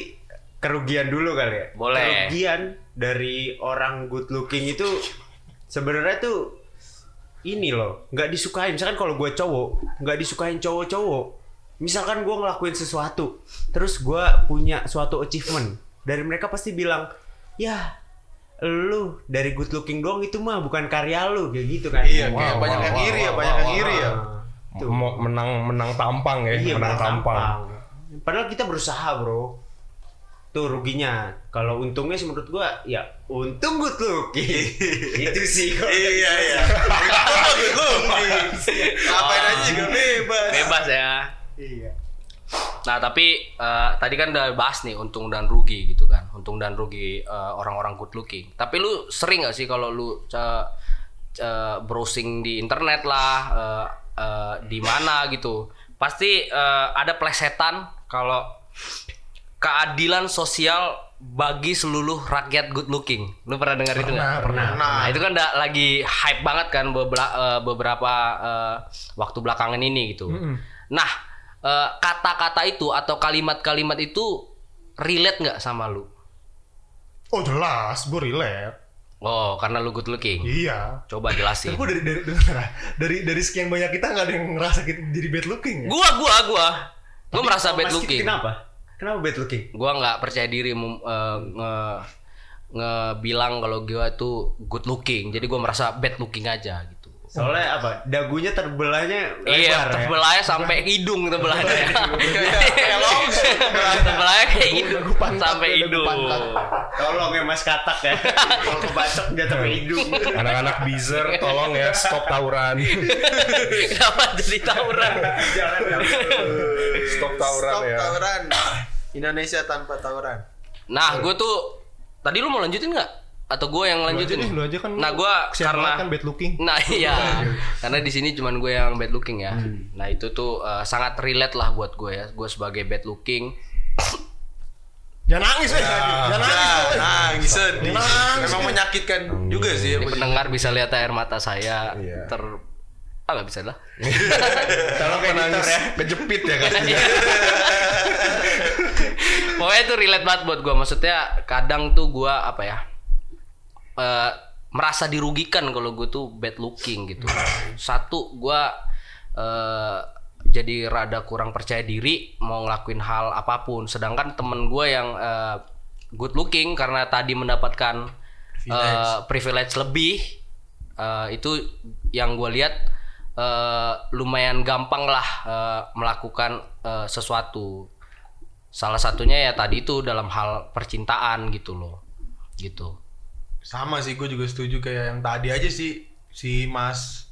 Speaker 5: kerugian dulu kali ya.
Speaker 2: Boleh.
Speaker 5: Kerugian dari orang good looking itu sebenarnya tuh ini loh, nggak disukain. Misalkan kalau gue cowok, nggak disukain cowok-cowok. Misalkan gue ngelakuin sesuatu, terus gue punya suatu achievement, dari mereka pasti bilang, ya lu dari good looking doang itu mah bukan karya lu kayak gitu kan.
Speaker 3: Iya,
Speaker 1: Wow,
Speaker 3: kayak banyak
Speaker 1: wow,
Speaker 3: yang
Speaker 1: wow,
Speaker 3: iri ya,
Speaker 1: wow,
Speaker 3: banyak
Speaker 1: wow,
Speaker 3: yang iri ya.
Speaker 5: Tuh.
Speaker 1: Mau menang menang tampang ya,
Speaker 5: Iya,
Speaker 1: menang
Speaker 5: menang
Speaker 1: tampang.
Speaker 5: tampang. Padahal kita berusaha, Bro. Tuh ruginya. Kalau untungnya sih menurut gua ya untung good looking. Itu sih.
Speaker 3: Iya, iya. mah good looking. Ngapain aja juga bebas.
Speaker 2: Bebas ya.
Speaker 5: Iya.
Speaker 2: Nah, tapi eh, tadi kan udah bahas nih untung dan rugi gitu kan. Untung dan rugi eh, orang-orang good looking. Tapi lu sering gak sih kalau lu eh, eh, browsing di internet lah eh, eh, di mana gitu. Pasti eh, ada plesetan kalau keadilan sosial bagi seluruh rakyat good looking. Lu pernah dengar itu nggak?
Speaker 4: Pernah,
Speaker 2: Nah, itu kan udah lagi hype banget kan beberapa, eh, beberapa eh, waktu belakangan ini gitu. Nah, eh, kata-kata itu atau kalimat-kalimat itu relate nggak sama lu?
Speaker 4: Oh jelas, gue relate.
Speaker 2: Oh, karena lu good looking.
Speaker 4: Iya.
Speaker 2: Coba jelasin.
Speaker 4: Gue dari dari, dari dari dari sekian banyak kita nggak ada yang ngerasa kita jadi bad looking ya.
Speaker 2: Gua, gua, gua. Gua merasa bad looking.
Speaker 5: Kenapa? Kenapa bad looking?
Speaker 2: Gua nggak percaya diri eh, nge ngebilang kalau gua tuh good looking. Jadi gua merasa bad looking aja gitu.
Speaker 5: Soalnya apa? Dagunya terbelahnya lebar
Speaker 2: Iya,
Speaker 5: ya.
Speaker 2: terbelahnya sampai hidung terbelahnya.
Speaker 3: Kayak longsor.
Speaker 2: terbelahnya kayak hidung
Speaker 4: Dagu pantat,
Speaker 2: sampai hidung.
Speaker 5: Tolong ya Mas Katak ya. Kalau kebacok dia sampai hidung.
Speaker 1: Anak-anak bizer tolong ya stop tawuran.
Speaker 2: Kenapa jadi tawuran?
Speaker 5: Jangan
Speaker 1: Stop tawuran
Speaker 3: Stop
Speaker 1: ya.
Speaker 3: tawuran. Indonesia tanpa tawuran.
Speaker 2: Nah, gue tuh tadi lu mau lanjutin nggak? Atau gue yang
Speaker 4: Lu aja
Speaker 2: lanjutin?
Speaker 4: lu aja kan.
Speaker 2: Nah, gue karena
Speaker 4: kan bad looking.
Speaker 2: Nah iya, karena di sini cuman gue yang bad looking ya. Nah itu tuh eh, sangat relate lah buat gue ya. Gue sebagai bad looking.
Speaker 4: Jangan nangis weh. Jangan nangis.
Speaker 3: Ya, nangis sedih.
Speaker 4: Nangis.
Speaker 3: Memang menyakitkan juga sih ya.
Speaker 2: Pendengar bisa lihat air mata saya
Speaker 1: Iya.
Speaker 2: ter ah nggak bisa lah.
Speaker 1: Tolong nangis ya. Kejepit ya kan.
Speaker 2: Pokoknya itu relate banget buat gue. Maksudnya kadang tuh gue apa ya eh, merasa dirugikan kalau gue tuh bad looking gitu. Satu gue eh, jadi rada kurang percaya diri mau ngelakuin hal apa pun. Sedangkan temen gue yang eh, good looking karena tadi mendapatkan eh, privilege lebih eh, itu yang gue lihat eh, lumayan gampang lah eh, melakukan eh, sesuatu salah satunya ya tadi itu dalam hal percintaan gitu loh gitu
Speaker 3: Sama sih, gue juga setuju kayak yang tadi aja sih si Mas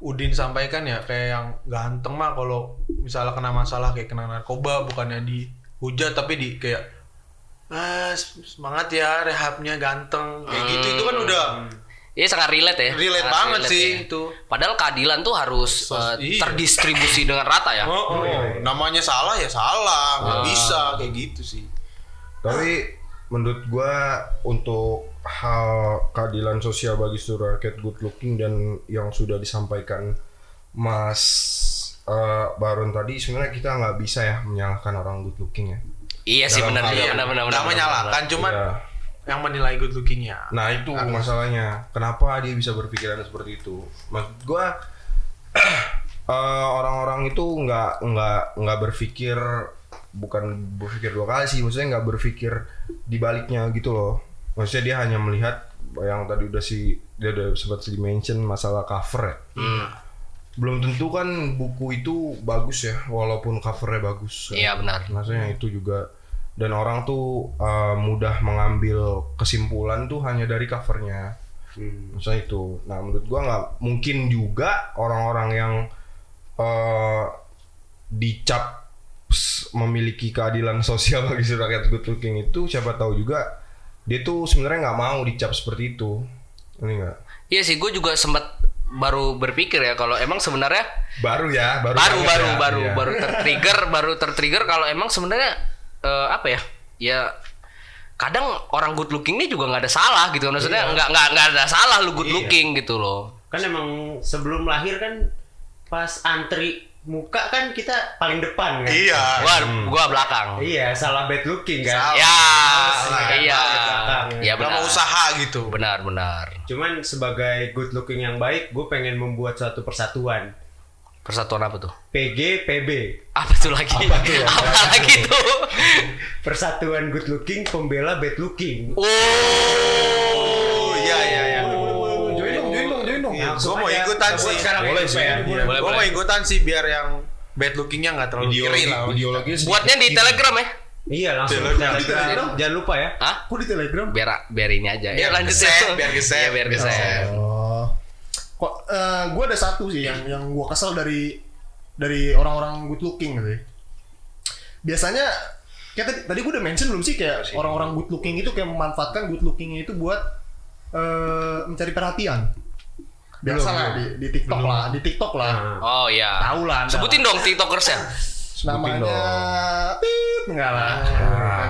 Speaker 3: Udin sampaikan ya kayak yang ganteng mah kalau misalnya kena masalah kayak kena narkoba bukannya dihujat tapi di kayak ah semangat ya rehabnya ganteng kayak gitu itu kan udah
Speaker 2: Iya sangat relate ya.
Speaker 3: relate
Speaker 2: Sangat
Speaker 3: banget sih
Speaker 2: ya.
Speaker 3: itu.
Speaker 2: Padahal keadilan tuh harus
Speaker 3: Sos-
Speaker 2: eh,
Speaker 3: iya.
Speaker 2: terdistribusi dengan rata ya.
Speaker 3: Oh, oh. namanya salah ya salah, nggak bisa kayak gitu sih.
Speaker 1: Tapi menurut gua untuk hal keadilan sosial bagi seluruh rakyat good looking dan yang sudah disampaikan Mas eh, Baron tadi sebenarnya kita nggak bisa ya menyalahkan orang good looking ya.
Speaker 2: Iya sih benar juga
Speaker 1: yang
Speaker 2: benar benar
Speaker 3: menyalahkan, cuman
Speaker 1: Iya.
Speaker 3: yang menilai good lookingnya.
Speaker 1: Nah itu masalahnya. Kenapa dia bisa berpikiran seperti itu? Maksud gua eh, orang-orang itu nggak nggak nggak berpikir bukan berpikir dua kali sih. Maksudnya nggak berpikir di baliknya gitu loh. Maksudnya dia hanya melihat yang tadi udah si dia udah sempat di mention masalah cover ya. Belum tentu kan buku itu bagus ya, walaupun covernya bagus.
Speaker 2: Iya benar.
Speaker 1: Maksudnya itu juga dan orang tuh uh, mudah mengambil kesimpulan tuh hanya dari covernya. Misalnya itu. Nah menurut gua nggak mungkin juga orang-orang yang uh, dicap memiliki keadilan sosial bagi seluruh rakyat good looking itu siapa tahu juga dia tuh sebenarnya nggak mau dicap seperti itu. Ini enggak?
Speaker 2: Iya sih gue juga sempat baru berpikir ya kalau emang sebenarnya
Speaker 1: Baru ya, baru
Speaker 2: baru baru
Speaker 1: ya.
Speaker 2: baru
Speaker 1: Iya.
Speaker 2: baru tertrigger baru tertrigger kalau emang sebenarnya eh, apa ya ya kadang orang good looking ini juga nggak ada salah gitu maksudnya nggak nggak nggak ada salah lu good looking gitu loh
Speaker 5: Kan emang sebelum lahir kan pas antri muka kan kita paling depan kan.
Speaker 3: Iya.
Speaker 2: gua gua belakang
Speaker 5: Iya, salah bad looking kan.
Speaker 3: Salah.
Speaker 2: ya
Speaker 3: Salah.
Speaker 2: iya
Speaker 5: Belakang.
Speaker 2: ya
Speaker 3: Nggak
Speaker 2: benar
Speaker 3: mau usaha gitu.
Speaker 2: benar benar
Speaker 5: Cuman sebagai good looking yang baik, gue pengen membuat suatu persatuan.
Speaker 2: persatuan apa tuh
Speaker 5: PG PB.
Speaker 2: apa tuh lagi apa, lagi tuh
Speaker 5: Persatuan good looking pembela bad looking.
Speaker 3: Oh, gua
Speaker 5: Supaya
Speaker 3: mau ikutan sih.
Speaker 5: sekarang
Speaker 1: Boleh
Speaker 5: ya,
Speaker 1: sih.
Speaker 3: Iya,
Speaker 2: Boleh,
Speaker 3: gua
Speaker 2: boleh.
Speaker 3: mau ikutan sih biar yang bad lookingnya nggak terlalu
Speaker 1: ideologi
Speaker 3: kiri lah.
Speaker 1: ideologi
Speaker 2: buatnya di telegram ya
Speaker 5: Iya langsung
Speaker 3: Telegram.
Speaker 5: Telegram. Jangan lupa ya.
Speaker 2: Hah?
Speaker 4: Kok di Telegram?
Speaker 2: biar biar ini aja
Speaker 3: Biar
Speaker 2: ya lanjut ya.
Speaker 3: biar ke-save.
Speaker 2: Iya, biar save
Speaker 4: Oh. Kok gue ada satu sih yang yang gue kesel dari dari orang-orang good looking gitu. ya. Biasanya kayak tadi, tadi gue udah mention belum sih kayak orang-orang good looking itu kayak memanfaatkan good lookingnya itu buat eh, mencari perhatian. Biasa
Speaker 1: Belum,
Speaker 4: lah di,
Speaker 1: belum.
Speaker 4: di TikTok lah, di TikTok lah.
Speaker 2: oh ya
Speaker 4: Tahu lah, Anda
Speaker 2: sebutin dong tiktokers ya
Speaker 4: Namanya
Speaker 1: dong.
Speaker 4: Pip enggak lah.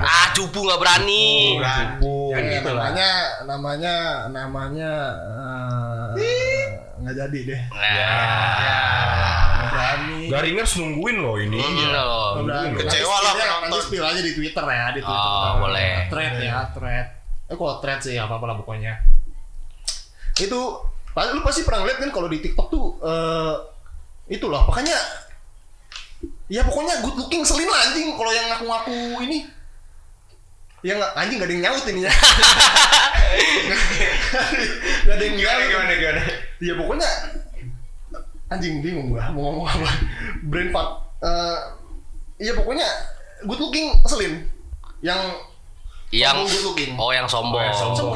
Speaker 2: ah cupu nggak berani
Speaker 1: Cupu.
Speaker 4: Ya,
Speaker 5: gitu lah.
Speaker 4: namanya namanya namanya eh, nggak jadi deh.
Speaker 2: nah
Speaker 4: Nggak berani.
Speaker 1: Garingers nungguin loh ini.
Speaker 2: Hmm, loh.
Speaker 4: Udah,
Speaker 3: Kecewa
Speaker 4: nanti
Speaker 3: lah penonton.
Speaker 4: Nanti spill aja di Twitter ya, di Twitter.
Speaker 2: Oh, boleh.
Speaker 4: Thread ya, thread. Eh kok thread sih apa apa lah pokoknya. Itu lu pasti pernah lihat kan kalau di TikTok tuh eh itulah makanya ya pokoknya good looking selin lah anjing kalau yang ngaku-ngaku ini. Ya nggak anjing gak ada yang nyaut ini ya. Gak ada yang nyaut.
Speaker 5: Gimana gimana?
Speaker 4: ya pokoknya anjing bingung gua mau ngomong apa. Brain fart Eh, iya pokoknya good looking selin. Yang
Speaker 2: yang
Speaker 4: Sombong looking.
Speaker 2: oh yang sombong
Speaker 4: kayak yang sombong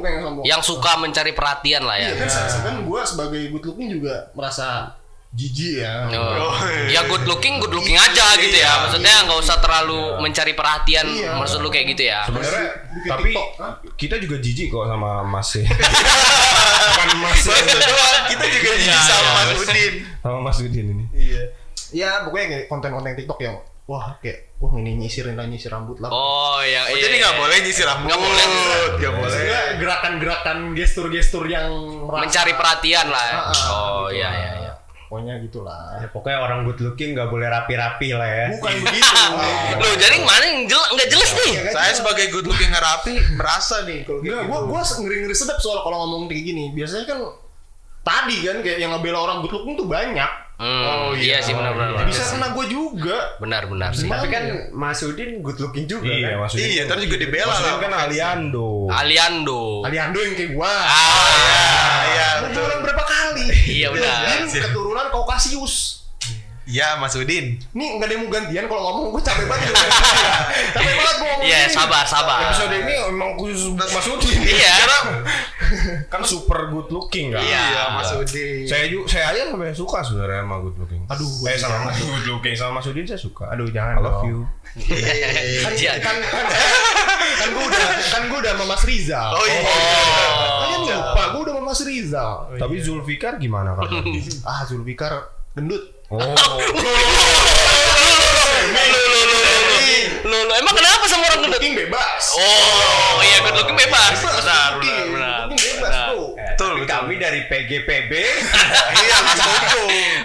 Speaker 4: kayak yang sombong
Speaker 2: yang suka mencari perhatian lah ya
Speaker 4: iya kan saya kan gua sebagai good looking juga merasa jijik ya
Speaker 2: Oh. ya good looking good looking aja gitu ya maksudnya nggak usah terlalu mencari perhatian
Speaker 4: Iya.
Speaker 2: maksud lu kayak gitu ya
Speaker 1: Sebenarnya tapi kita juga jijik kok sama Mas. Bukan Mas ya.
Speaker 3: kita juga
Speaker 1: Iya,
Speaker 3: jijik sama
Speaker 1: iya,
Speaker 3: Mas. Udin.
Speaker 1: sama Mas Udin ini.
Speaker 4: iya ya pokoknya konten-konten TikTok yang wah kayak wah ini nyisirin lah nyisir rambut lah
Speaker 2: oh yang
Speaker 3: Oh,
Speaker 2: iya,
Speaker 3: jadi
Speaker 2: iya,
Speaker 3: nggak
Speaker 2: iya.
Speaker 3: boleh nyisir rambut.
Speaker 2: Nggak boleh.
Speaker 3: Nggak boleh.
Speaker 4: Gerakan-gerakan gestur-gestur yang merasa-
Speaker 2: mencari perhatian lah
Speaker 4: Ah, ah,
Speaker 2: oh
Speaker 4: gitu
Speaker 2: iya iya iya
Speaker 4: pokoknya gitulah
Speaker 5: Ya, pokoknya orang good looking nggak boleh rapi-rapi lah ya.
Speaker 4: bukan begitu
Speaker 2: Loh, jadi mana yang jelas nggak jelas nih
Speaker 3: Saya sebagai good looking nggak rapi merasa nih kalau
Speaker 4: Enggak,
Speaker 3: gitu.
Speaker 4: gua gua ngeri ngeri sedap soal kalau ngomong kayak gini. Biasanya kan tadi kan kayak yang ngebela orang good looking tuh banyak.
Speaker 2: Hmm, iya sih benar-benar
Speaker 4: Bisa kena gua juga.
Speaker 2: benar-benar sih
Speaker 5: Tapi kan
Speaker 4: Gimana
Speaker 5: Mas Udin good looking juga
Speaker 1: Iya,
Speaker 5: kan.
Speaker 1: Mas Udin.
Speaker 3: Iya, ntar juga dibela
Speaker 1: Mas Udin
Speaker 3: lah.
Speaker 1: kan Aliando.
Speaker 2: Aliando
Speaker 4: Aliando yang kayak gua.
Speaker 2: ah
Speaker 3: Iya,
Speaker 4: Gua
Speaker 3: betul.
Speaker 4: berapa kali?
Speaker 2: iya benar
Speaker 4: Dia keturunan Kaukasius.
Speaker 3: Iya, Mas Udin.
Speaker 4: Nih nggak ada yang mau gantian kalau ngomong gue capek banget. capek banget gue ngomong.
Speaker 2: Iya,
Speaker 4: ini.
Speaker 2: sabar, sabar.
Speaker 1: Episode ini emang khusus Mas Udin.
Speaker 2: Iya.
Speaker 1: kan super good looking kan.
Speaker 3: Iya, Mas Udin.
Speaker 1: Saya juga saya aja sampai suka sebenarnya sama good looking.
Speaker 4: Aduh,
Speaker 1: eh sama Mas good looking sama Mas Udin saya suka. Aduh jangan I love you.
Speaker 4: kan,
Speaker 2: Iya.
Speaker 4: kan, kan, kan gue udah kan gue udah sama Mas Rizal.
Speaker 3: Oh iya.
Speaker 4: Kalian lupa, gue udah sama Mas Rizal.
Speaker 1: Tapi Zulfikar gimana kan?
Speaker 4: Ah, Zulfikar gendut.
Speaker 1: Oh.
Speaker 2: Lu, lu, emang kenapa sama orang gendut?
Speaker 4: Looking bebas.
Speaker 2: Oh, iya good looking bebas. Benar, benar, benar.
Speaker 4: Bebas.
Speaker 3: Betul,
Speaker 5: kami dari PGPB
Speaker 3: Iya, Mas.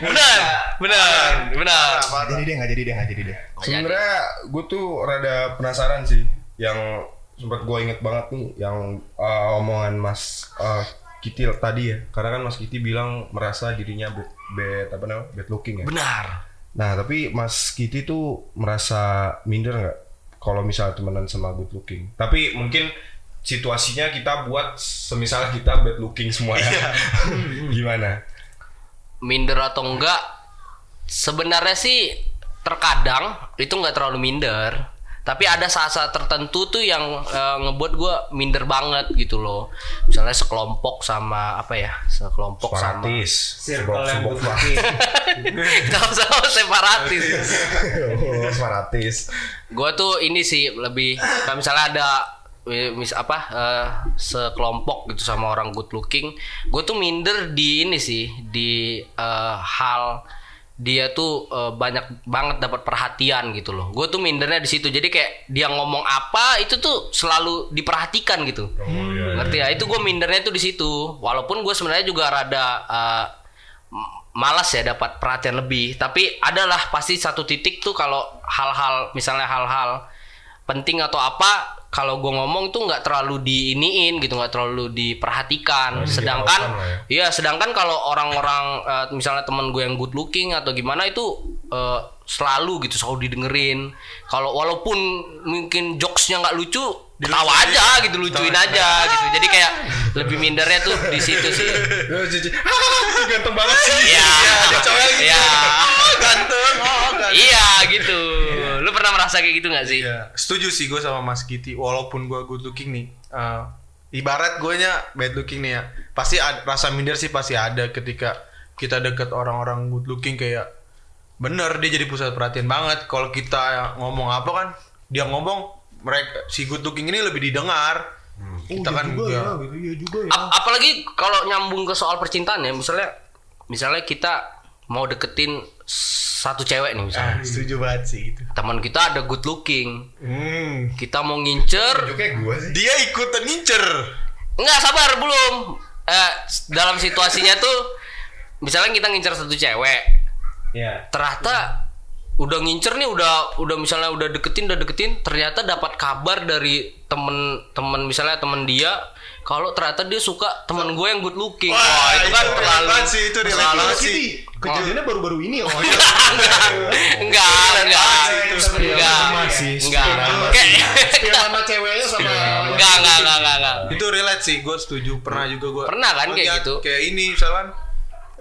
Speaker 2: Benar, benar, benar.
Speaker 4: Jadi deh, nggak jadi deh, nggak jadi deh.
Speaker 1: Sebenarnya gue tuh rada penasaran sih yang sempat gue inget banget nih yang uh, omongan Mas uh, Kiti tadi ya karena kan Mas Kiti bilang merasa dirinya bad, bad apa namanya bad looking ya.
Speaker 2: Benar.
Speaker 1: Nah tapi Mas Kiti tuh merasa minder nggak kalau misalnya temenan sama good looking? Tapi mungkin situasinya kita buat semisal kita bad looking semuanya. Gimana?
Speaker 2: Minder atau enggak? Sebenarnya sih terkadang itu nggak terlalu minder. Tapi ada saat-saat tertentu tuh yang eh, ngebuat gue minder banget gitu loh. Misalnya sekelompok sama apa ya? Sekelompok sama
Speaker 1: Separatis. Sebok-
Speaker 5: good looking.
Speaker 2: sama separatis.
Speaker 1: Oh, separatis.
Speaker 2: gue tuh ini sih lebih kalau misalnya ada eh, mis apa eh, sekelompok gitu sama orang good looking gue tuh minder di ini sih di eh, hal dia tuh eh, banyak banget dapat perhatian gitu loh. Gue tuh mindernya di situ. Jadi kayak dia ngomong apa itu tuh selalu diperhatikan gitu. Ngerti ya? Itu gue mindernya tuh di situ. Walaupun gue sebenarnya juga rada m- malas ya dapat perhatian lebih. Tapi adalah pasti satu titik tuh kalau hal-hal misalnya hal-hal penting atau apa kalau gue ngomong tuh nggak terlalu diiniin gitu nggak terlalu diperhatikan sedangkan
Speaker 1: dihiraukan lah
Speaker 2: iya sedangkan kalau orang-orang eh, misalnya teman gue yang good looking atau gimana itu eh, selalu gitu selalu didengerin kalau walaupun mungkin jokesnya nggak lucu ketawa aja gitu lucuin aja gitu jadi kayak lebih mindernya tuh di situ sih
Speaker 1: ganteng banget sih.
Speaker 2: Iya. Iya.
Speaker 3: Ganteng. Oh, ganteng.
Speaker 2: Iya gitu. Lu pernah merasa kayak gitu nggak sih?
Speaker 3: Iya, setuju sih gue sama Mas Kiti. Walaupun gue good looking nih, eh, ibarat gue nya bad looking nih ya, pasti ada, rasa minder sih pasti ada ketika kita deket orang-orang good looking kayak bener dia jadi pusat perhatian banget. Kalau kita ngomong apa kan, dia ngomong mereka si good looking ini lebih didengar. Kita
Speaker 4: Oh, iya
Speaker 3: kan
Speaker 4: juga
Speaker 3: ya.
Speaker 4: ya, gitu, iya juga ya.
Speaker 2: Ap- apalagi kalau nyambung ke soal percintaan ya, misalnya misalnya kita mau deketin satu cewek nih misalnya.
Speaker 3: Ah, setuju banget sih gitu.
Speaker 2: Teman kita ada good looking.
Speaker 3: Hmm.
Speaker 2: Kita mau ngincer,
Speaker 1: gue sih.
Speaker 3: Dia ikutan ngincer.
Speaker 2: Enggak sabar belum. Eh, dalam situasinya tuh misalnya kita ngincer satu cewek,
Speaker 5: Ya.
Speaker 2: ternyata udah ngincer nih udah udah misalnya udah deketin udah deketin ternyata dapat kabar dari temen-temen misalnya temen dia kalau ternyata dia suka temen gue yang good looking. Wah,
Speaker 3: Wah,
Speaker 2: itu kan terlalu
Speaker 3: sih, itu relate
Speaker 2: terlalu
Speaker 3: sih.
Speaker 4: Kejadiannya baru-baru ini ya. Oh,
Speaker 2: enggak enggak enggak.
Speaker 4: Masih
Speaker 2: enggak kayak
Speaker 4: Spill sama ceweknya sama
Speaker 2: enggak enggak enggak enggak enggak.
Speaker 3: Itu relate sih gue setuju. Pernah juga gue
Speaker 2: Pernah kan kayak gitu?
Speaker 3: kayak ini misalkan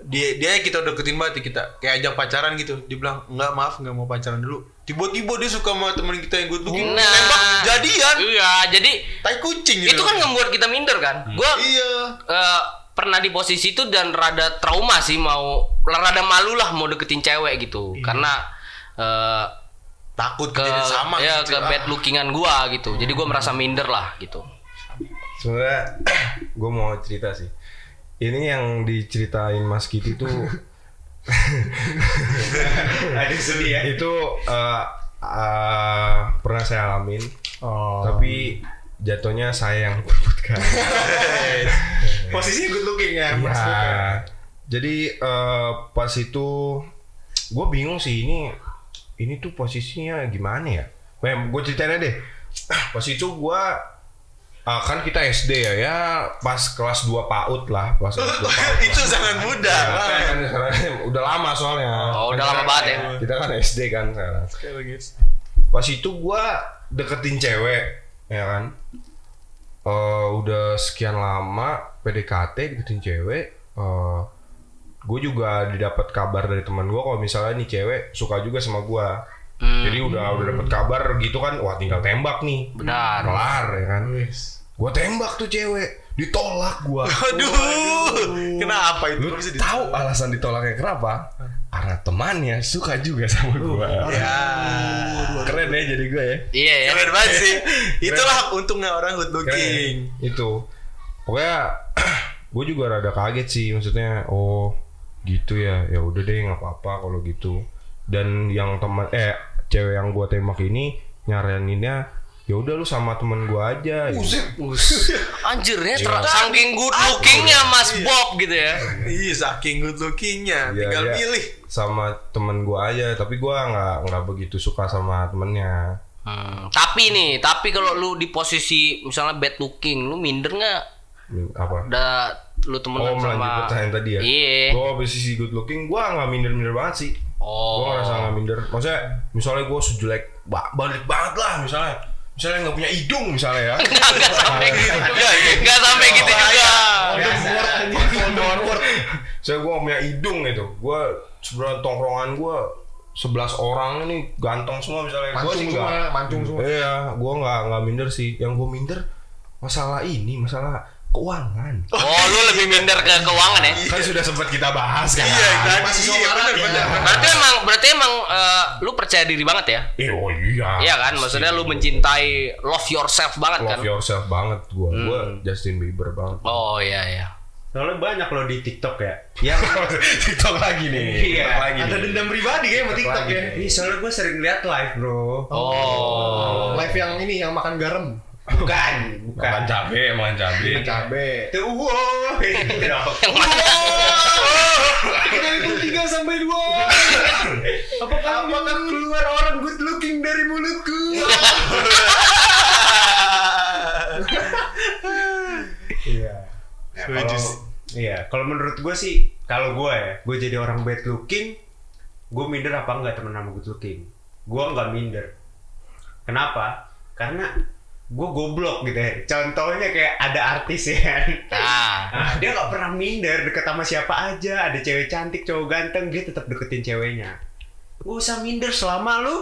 Speaker 3: dia dia kita deketin banget kita. Kayak ajak pacaran gitu dia bilang enggak maaf nggak mau pacaran dulu tiba-tiba dia suka sama temen kita yang good looking
Speaker 2: Nah.
Speaker 3: nembak jadian.
Speaker 2: Iya jadi
Speaker 3: tai kucing gitu.
Speaker 2: itu kan ngebuat kita minder kan? Gue
Speaker 3: iya.
Speaker 2: eh, pernah di posisi itu dan rada trauma sih mau rada malu lah mau deketin cewek gitu. Karena eh,
Speaker 3: takut
Speaker 2: ke
Speaker 3: sama
Speaker 2: ya
Speaker 3: gitu.
Speaker 2: ke bad lookingan gua gitu. Jadi gua merasa minder lah gitu.
Speaker 1: Sebenarnya gue mau cerita sih. Ini yang diceritain Mas Kiti tuh
Speaker 5: Ada sedih ya.
Speaker 1: itu eh, eh, pernah saya alamin.
Speaker 4: Oh.
Speaker 1: Tapi jatuhnya saya yang perebutkan.
Speaker 5: Posisinya good looking ya, Mas.
Speaker 1: Ya. Jadi eh, pas itu gue bingung sih ini ini tuh posisinya gimana ya? gue ceritain aja deh. Pas itu gue ah, kan kita SD ya ya pas kelas 2 PAUD lah pas kelas 2 PAUD.
Speaker 3: itu sangat mudah
Speaker 1: Ya,
Speaker 3: Bang.
Speaker 1: kan sekarang udah lama soalnya.
Speaker 2: Oh, udah
Speaker 1: Kan
Speaker 2: lama
Speaker 1: kita-
Speaker 2: banget ya.
Speaker 1: Kita kan SD kan sekarang. Pas itu gua deketin cewek, ya kan. Eh udah sekian lama PDKT deketin cewek. eh gue juga didapat kabar dari teman gue kalau misalnya nih cewek suka juga sama gue
Speaker 2: Hmm.
Speaker 1: jadi udah udah dapat kabar gitu kan wah tinggal tembak nih
Speaker 2: Benar.
Speaker 1: kelar ya kan gue tembak tuh cewek ditolak gue
Speaker 3: Aduh, kenapa itu?
Speaker 1: lu tahu alasan ditolaknya kenapa? Karena temannya suka juga sama gue
Speaker 3: Ya,
Speaker 1: keren ya jadi gue ya.
Speaker 2: Iya ya.
Speaker 3: keren banget sih. Itulah untungnya orang good
Speaker 1: Keren.
Speaker 3: looking.
Speaker 1: itu. Pokoknya gue juga rada kaget sih. Maksudnya oh gitu ya. Ya udah deh nggak apa-apa kalau gitu. Dan yang teman eh cewek yang gue tembak ini nyaraninnya ya udah lu sama temen gue aja
Speaker 2: Anjir ya, ter- saking good lookingnya Mas Bob gitu ya.
Speaker 3: Iya, saking good lookingnya,
Speaker 1: Ya,
Speaker 3: tinggal
Speaker 1: ya,
Speaker 3: milih.
Speaker 1: sama temen gue aja tapi gue nggak nggak begitu suka sama temennya.
Speaker 2: Hmm, tapi nih, tapi kalau lu di posisi misalnya bad looking, lu minder nggak?
Speaker 1: apa?
Speaker 2: Udah lu
Speaker 1: oh
Speaker 2: temenan
Speaker 1: melanjut
Speaker 2: sama
Speaker 1: pertanyaan tadi ya?
Speaker 2: Iya.
Speaker 1: gue posisi good looking gue nggak minder minder banget sih.
Speaker 2: Oh.
Speaker 1: gue ngerasa nggak minder. Maksudnya misalnya gue sejelek ba- balik banget lah misalnya misalnya nggak punya hidung misalnya ya.
Speaker 2: Nggak nggak sampai gitu. Nggak sampai gitu. Juga.
Speaker 1: saya gue punya hidung gitu. Gue sebenarnya tongkrongan gue 11 orang ini ganteng semua misalnya. Gue
Speaker 4: Mancung
Speaker 1: sih
Speaker 4: semua,
Speaker 1: nggak.
Speaker 4: mancung semua.
Speaker 1: iya gue nggak nggak minder sih. Yang gue minder masalah ini masalah keuangan
Speaker 2: Oh, lu lebih minder ke keuangan ya?
Speaker 1: kan sudah sempat kita bahas kan
Speaker 3: Iya, kan?
Speaker 4: Masih
Speaker 3: Iya,
Speaker 4: seorang
Speaker 3: bener,
Speaker 4: ya.
Speaker 3: bener.
Speaker 2: Berarti emang berarti emang eh, lu percaya diri banget ya?
Speaker 1: Eh, oh iya
Speaker 2: Iya kan? Maksudnya lu mencintai love yourself banget kan?
Speaker 1: love yourself banget gue gue Justin Bieber banget
Speaker 2: Oh iya iya.
Speaker 5: Soalnya banyak loh di TikTok ya.
Speaker 1: yang TikTok lagi nih
Speaker 5: Iya,
Speaker 1: TikTok lagi
Speaker 4: Ada
Speaker 1: nih.
Speaker 4: dendam pribadi kayak sama TikTok
Speaker 1: lagi
Speaker 4: ya.
Speaker 1: nih.
Speaker 5: Ih, soalnya gue sering lihat live, Bro.
Speaker 2: Oh.
Speaker 4: Live yang ini yang makan garam.
Speaker 5: Bukan,
Speaker 1: makan
Speaker 5: bukan.
Speaker 1: cabe makan cabe
Speaker 4: Cabe.
Speaker 5: Itu wow. Gitu dong.
Speaker 2: Yang mana?
Speaker 4: Kita hitung 3 sampai 2.
Speaker 5: Apakah, apakah keluar orang good looking dari mulutku? Iya. Ya, kalau-. Iya, kalau menurut gue sih, kalau gue ya, gue jadi orang bad looking, gue minder apa enggak temen sama good looking? Gue nggak minder. Kenapa? Karena gue goblok gitu ya. Contohnya kayak ada artis ya.
Speaker 2: Nah.
Speaker 5: Nah, dia nggak pernah minder deket sama siapa aja. Ada cewek cantik, cowok ganteng, dia tetap deketin ceweknya. Gak usah minder selama lu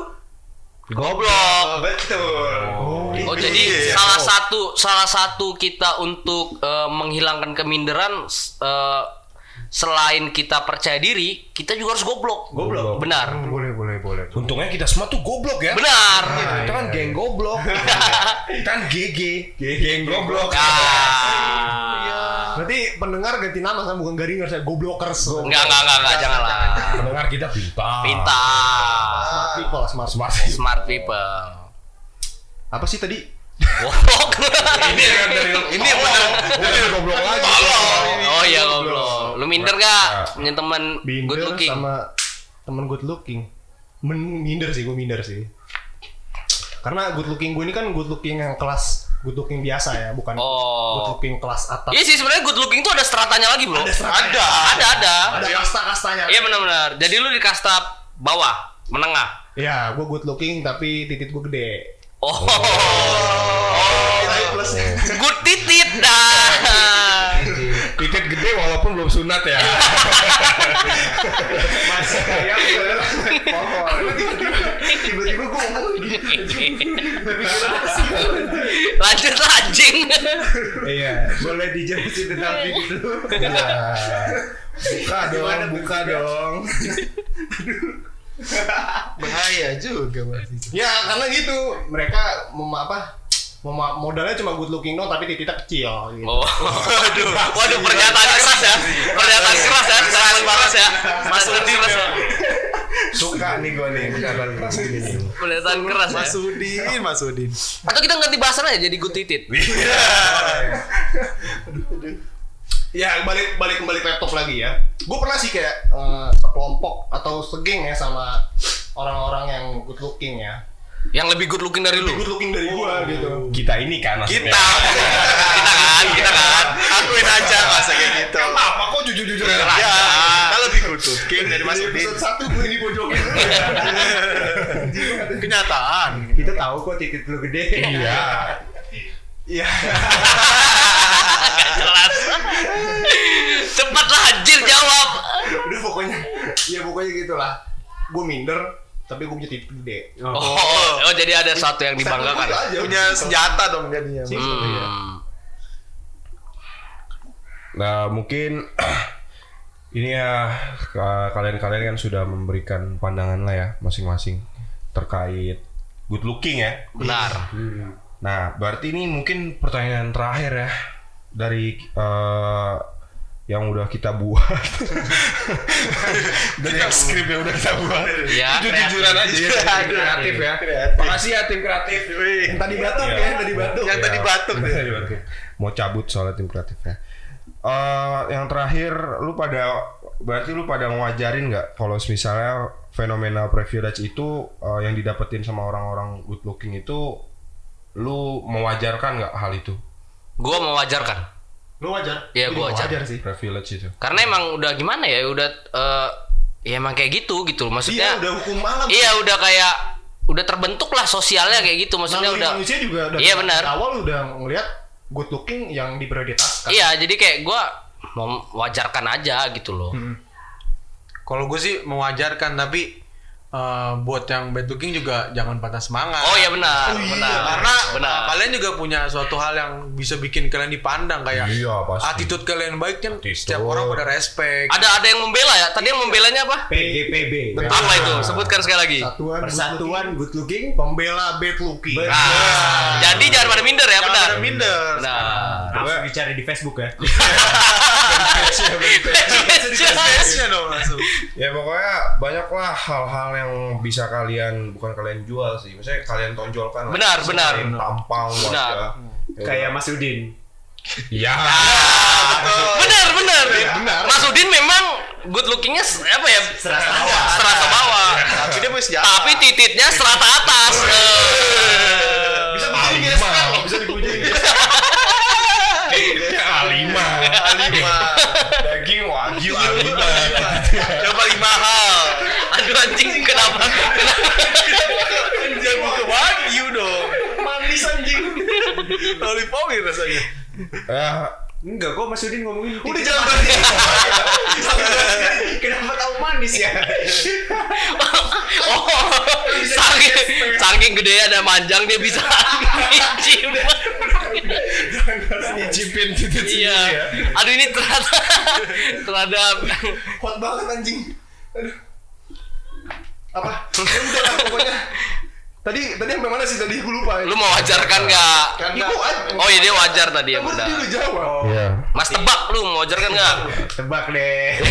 Speaker 2: Goblok.
Speaker 5: betul.
Speaker 2: Oh
Speaker 3: Iya,
Speaker 2: jadi
Speaker 3: iya.
Speaker 2: salah satu salah satu kita untuk eh, menghilangkan keminderan eh, selain kita percaya diri, kita juga harus goblok.
Speaker 5: Goblok.
Speaker 2: Benar.
Speaker 5: Boleh, boleh.
Speaker 1: untungnya kita semua tuh goblok ya
Speaker 2: Benar.
Speaker 1: kita kan geng goblok kan GG
Speaker 5: Geng
Speaker 1: goblok
Speaker 2: Ah.
Speaker 4: Berarti pendengar ganti nama sama bukan garingers ya, goblokers.
Speaker 2: Enggak, enggak, enggak, enggak, jangan lah.
Speaker 1: pendengar kita pintar
Speaker 2: Pintar.
Speaker 4: Smart people, smart
Speaker 1: smart
Speaker 2: Smart people.
Speaker 4: Apa sih tadi?
Speaker 2: Goblok.
Speaker 1: ini yang dari ini yang benar ini goblok lagi
Speaker 2: Oh iya goblok. Lu minder gak punya teman good looking?
Speaker 4: sama temen good looking. Minder sih, gue minder sih. Karena good looking gue ini kan good looking yang kelas good looking biasa ya, bukan
Speaker 2: Oh.
Speaker 4: good looking kelas atas.
Speaker 2: Iya sih sebenarnya good looking tuh ada stratanya lagi, Bro.
Speaker 4: Ada stratanya.
Speaker 2: Ada, ada, ada.
Speaker 4: Ada kasta-kastanya.
Speaker 2: Iya benar-benar. Jadi lu di kasta bawah, menengah.
Speaker 4: Ya, gue good looking tapi titit gue gede.
Speaker 2: Oh.
Speaker 4: Tapi plus
Speaker 2: Good titit dah.
Speaker 1: titik gede walaupun belum sunat ya
Speaker 5: Masih kayak
Speaker 4: tiba-tiba gue ngomong gitu.
Speaker 2: Lanjut anjing.
Speaker 5: Iya, boleh dijelasin tentang itu.
Speaker 1: buka dong buka dong
Speaker 3: Bahaya juga masih.
Speaker 4: Ya karena gitu mereka mau apa? Mau modalnya cuma good looking dong tapi tititnya kecil. Gitu.
Speaker 2: Oh. Waduh. Waduh pernyataan keras ya. Pernyataan keras ya. Keras keras ya. Mas Udi Mas.
Speaker 1: Suka nih gue nih beneran keras nih
Speaker 2: Pernyataan keras ya.
Speaker 3: Mas Udin, Mas Udin.
Speaker 2: Atau kita ganti bahasan aja jadi good titit.
Speaker 4: Ya balik balik kembali ke laptop lagi ya. Gue pernah sih kayak sekelompok atau segeng ya sama orang-orang yang good looking ya.
Speaker 2: Yang lebih good looking dari lu.
Speaker 4: Good looking dari gue gitu.
Speaker 1: kita ini kan maksudnya
Speaker 3: Kita.
Speaker 2: Kita kan, kita kan.
Speaker 3: Akuin aja masa kayak gitu.
Speaker 1: apa kok jujur jujur
Speaker 3: Ya, kita lebih good looking dari Mas Udin.
Speaker 4: satu gue ini pojokin.
Speaker 3: Kenyataan.
Speaker 5: Kita tahu kok titik lu gede.
Speaker 1: iya
Speaker 3: Iya.
Speaker 2: Jelas. Cepatlah anjir jawab.
Speaker 4: Udah pokoknya, ya pokoknya gitulah. Gue minder, tapi gue punya titik gede.
Speaker 2: Oh, oh, jadi ada satu yang dibanggakan.
Speaker 4: Aja.
Speaker 3: Punya senjata dong jadinya.
Speaker 2: Hmm.
Speaker 1: Nah mungkin ini ya ka- kalian-kalian kan sudah memberikan pandangan lah ya masing-masing terkait good looking ya.
Speaker 2: Benar.
Speaker 1: Nah berarti ini mungkin pertanyaan terakhir ya dari eh, yang udah kita buat. Dari yang skrip yang udah kita buat.
Speaker 2: Ya,
Speaker 1: itu jujuran aja ya tim kreatif ya. Makasih ya tim kreatif.
Speaker 4: Yang tadi batuk ya, yang tadi batuk.
Speaker 3: Yang tadi batuk.
Speaker 1: Tadi batuk. mau cabut soalnya tim kreatifnya Eh yang terakhir lu pada berarti lu pada ngajarin nggak? Kalau misalnya fenomena privilege itu eh, yang didapetin sama orang-orang good looking itu lu mewajarkan nggak hal itu?
Speaker 2: Gua mewajarkan.
Speaker 4: Lu wajar?
Speaker 2: Iya, gua wajar.
Speaker 4: sih.
Speaker 1: privilege itu
Speaker 2: Karena emang udah gimana ya, udah eh, ya emang kayak gitu gitu. Maksudnya
Speaker 4: Iya, udah hukum alam.
Speaker 2: Iya udah kayak udah terbentuk lah sosialnya kayak gitu maksudnya udah
Speaker 4: manusia juga dari
Speaker 2: Iya, benar.
Speaker 4: awal udah ngelihat good looking yang diprioritaskan.
Speaker 2: iya jadi kayak gua mau wajarkan aja gitu loh
Speaker 3: Kalau gue sih mewajarkan tapi eh, buat yang bad looking juga jangan patah semangat.
Speaker 2: oh iya benar
Speaker 4: Oh, iya.
Speaker 2: benar
Speaker 3: Karena
Speaker 2: benar
Speaker 3: uh, kalian juga punya suatu hal yang bisa bikin kalian dipandang kayak
Speaker 1: Iya, pasti.
Speaker 3: attitude kalian baik kan
Speaker 1: Attitude.
Speaker 3: setiap orang pada respect.
Speaker 2: ada ada yang membela ya tadi yang membelanya apa
Speaker 5: PGPB.
Speaker 2: apa itu sebutkan sekali lagi
Speaker 4: Satuan
Speaker 5: Persatuan Good Looking.
Speaker 4: pembela bad looking.
Speaker 5: Ber-
Speaker 2: nah, jadi jangan pada minder ya
Speaker 3: Jangan
Speaker 2: benar
Speaker 3: pada minder.
Speaker 2: Benar
Speaker 5: Langsung dicari di Facebook ya.
Speaker 1: Ya pokoknya banyaklah hal-hal yang bisa kalian bukan kalian jual sih misalnya kalian tonjolkan lah.
Speaker 2: Benar, benar.
Speaker 1: Selain tampang
Speaker 2: Benar.
Speaker 1: Ya
Speaker 5: Kayak Mas Udin.
Speaker 1: Iya.
Speaker 2: benar benar
Speaker 4: benar.
Speaker 2: Mas Udin memang good lookingnya apa ya
Speaker 5: Serata bawah.
Speaker 2: serata bawah
Speaker 3: Tapi dia punya senjata.
Speaker 2: tapi tititnya serata atas
Speaker 3: Lima.
Speaker 1: Daging wagyu Alima.
Speaker 3: Yang paling mahal.
Speaker 2: aduh anjing kenapa
Speaker 3: Jangan buka wagyu dong.
Speaker 4: Manis anjing.
Speaker 3: Lollipop rasanya.
Speaker 1: Ya,
Speaker 5: Enggak kok Mas Udin ngomongin
Speaker 4: Udah jangan
Speaker 5: manis.
Speaker 4: berhenti.
Speaker 5: Kenapa tahu manis ya?
Speaker 2: oh saking saking gede ada manjang dia bisa nyicip
Speaker 1: nyicipin titik sendiri
Speaker 2: iya
Speaker 1: ya.
Speaker 2: aduh ini ternyata terhadap
Speaker 4: Hot banget anjing. Aduh. Apa? Ya udah lah pokoknya. Tadi tadi sampai mana sih tadi gue lupa.
Speaker 2: lu mau wajarkan nggak
Speaker 4: Kan
Speaker 2: oh iya dia wajar tadi ya
Speaker 4: Kan gua
Speaker 2: benar
Speaker 4: tadi udah jawab.
Speaker 1: Iya.
Speaker 2: mas tebak lu mau wajarkan nggak
Speaker 5: Tebak deh.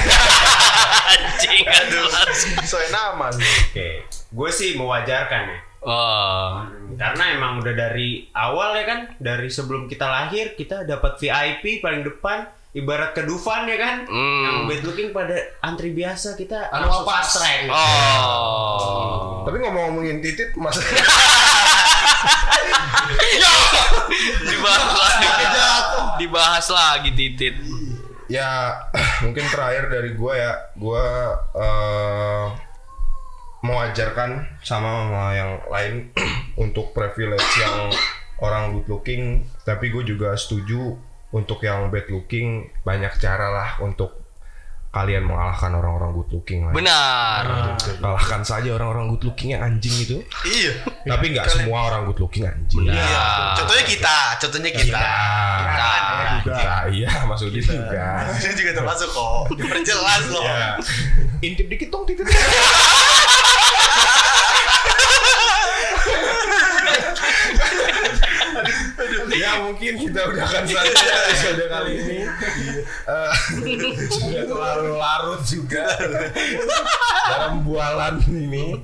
Speaker 2: anjing jelas
Speaker 3: Soalnya nama.
Speaker 5: Oke, gue sih mewajarkan ya.
Speaker 2: Oh
Speaker 5: Karena emang udah dari awal ya kan, dari sebelum kita lahir kita dapat VIP paling depan, ibarat ke Dufan ya kan.
Speaker 2: Hmm.
Speaker 5: Yang bad looking pada antri biasa kita
Speaker 4: Anu apa?
Speaker 5: fast track.
Speaker 2: oh
Speaker 1: Tapi ngomong-ngomongin titit mas
Speaker 2: dibahas lagi dibahas lagi titit
Speaker 1: ya mungkin terakhir dari gua ya gua eh mewajarkan sama sama yang lain untuk privilege yang orang good looking tapi gue juga setuju untuk yang bad looking banyak cara lah untuk kalian mengalahkan orang-orang good looking lah.
Speaker 2: benar
Speaker 1: Kalahkan saja orang-orang good looking yang anjing itu.
Speaker 3: Iya.
Speaker 1: Tapi nggak semua orang good looking anjing.
Speaker 2: Benar.
Speaker 3: Iya. Contohnya kita, contohnya kita.
Speaker 1: Kita,
Speaker 2: Nah,
Speaker 1: kita, iya Mas Udi juga.
Speaker 3: Saya juga termasuk kok. Diperjelas loh.
Speaker 1: Ya. Intip dikit dong. ya mungkin kita udahan saja episode kali ini. Eh, Sudah terlalu larut juga dalam bualan ini.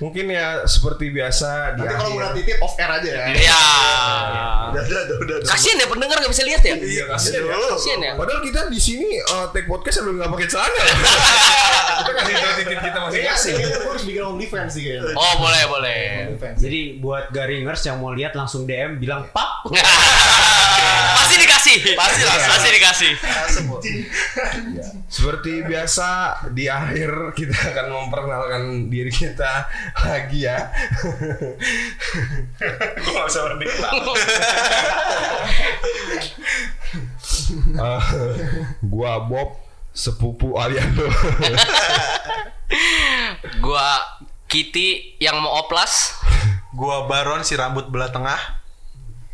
Speaker 1: Mungkin ya seperti biasa di
Speaker 4: Nanti kalau mau titit off air aja ya.
Speaker 2: ya
Speaker 3: Udah, udah, udah, udah.
Speaker 2: kasian ya pendengar nggak bisa lihat ya
Speaker 1: Iya, kasihan ya.
Speaker 2: kasian ya
Speaker 1: Padahal kita di sini eh, take podcast sambil nggak pakai celana. ya. kita kasih tahu titik kita masing-masing.
Speaker 4: Kayaknya kita harus bikin OnlyFans sih kayaknya.
Speaker 2: oh boleh boleh.
Speaker 5: Jadi buat garingers yang mau lihat langsung DM bilang pap.
Speaker 2: pasti dikasih
Speaker 3: Pasti lah.
Speaker 2: pasti dikasih
Speaker 3: Bu.
Speaker 1: Seperti biasa di akhir kita akan memperkenalkan diri kita lagi ya. Gue gak usah. Eh, gua Bob sepupu Aliando.
Speaker 2: Gua Kitty yang mau oplas.
Speaker 3: Gua Baron si rambut belah tengah.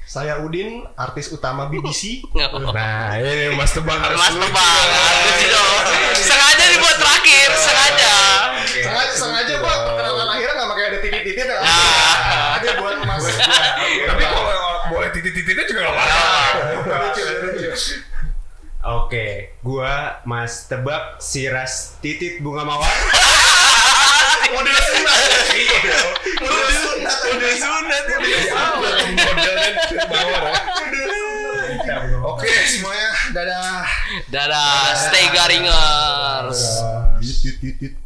Speaker 4: Saya Udin, artis utama BBC.
Speaker 1: nah, ini Mas Tebang harus
Speaker 2: Mas tebang, dong. Sengaja dibuat terakhir, sengaja.
Speaker 4: Sengaja sengaja gua perkenalan akhirnya nggak pakai ada titik-titik ya.
Speaker 2: Ah.
Speaker 4: Aja buat Mas.
Speaker 1: Tapi kalau boleh titik-titiknya juga gak apa-apa.
Speaker 5: Oke, gua Mas Tebak si ras titit bunga mawar.
Speaker 4: Model sunat. Model sunat. Model sunat. Oke semuanya dadah.
Speaker 2: Dadah, stay garingers.
Speaker 4: Yut.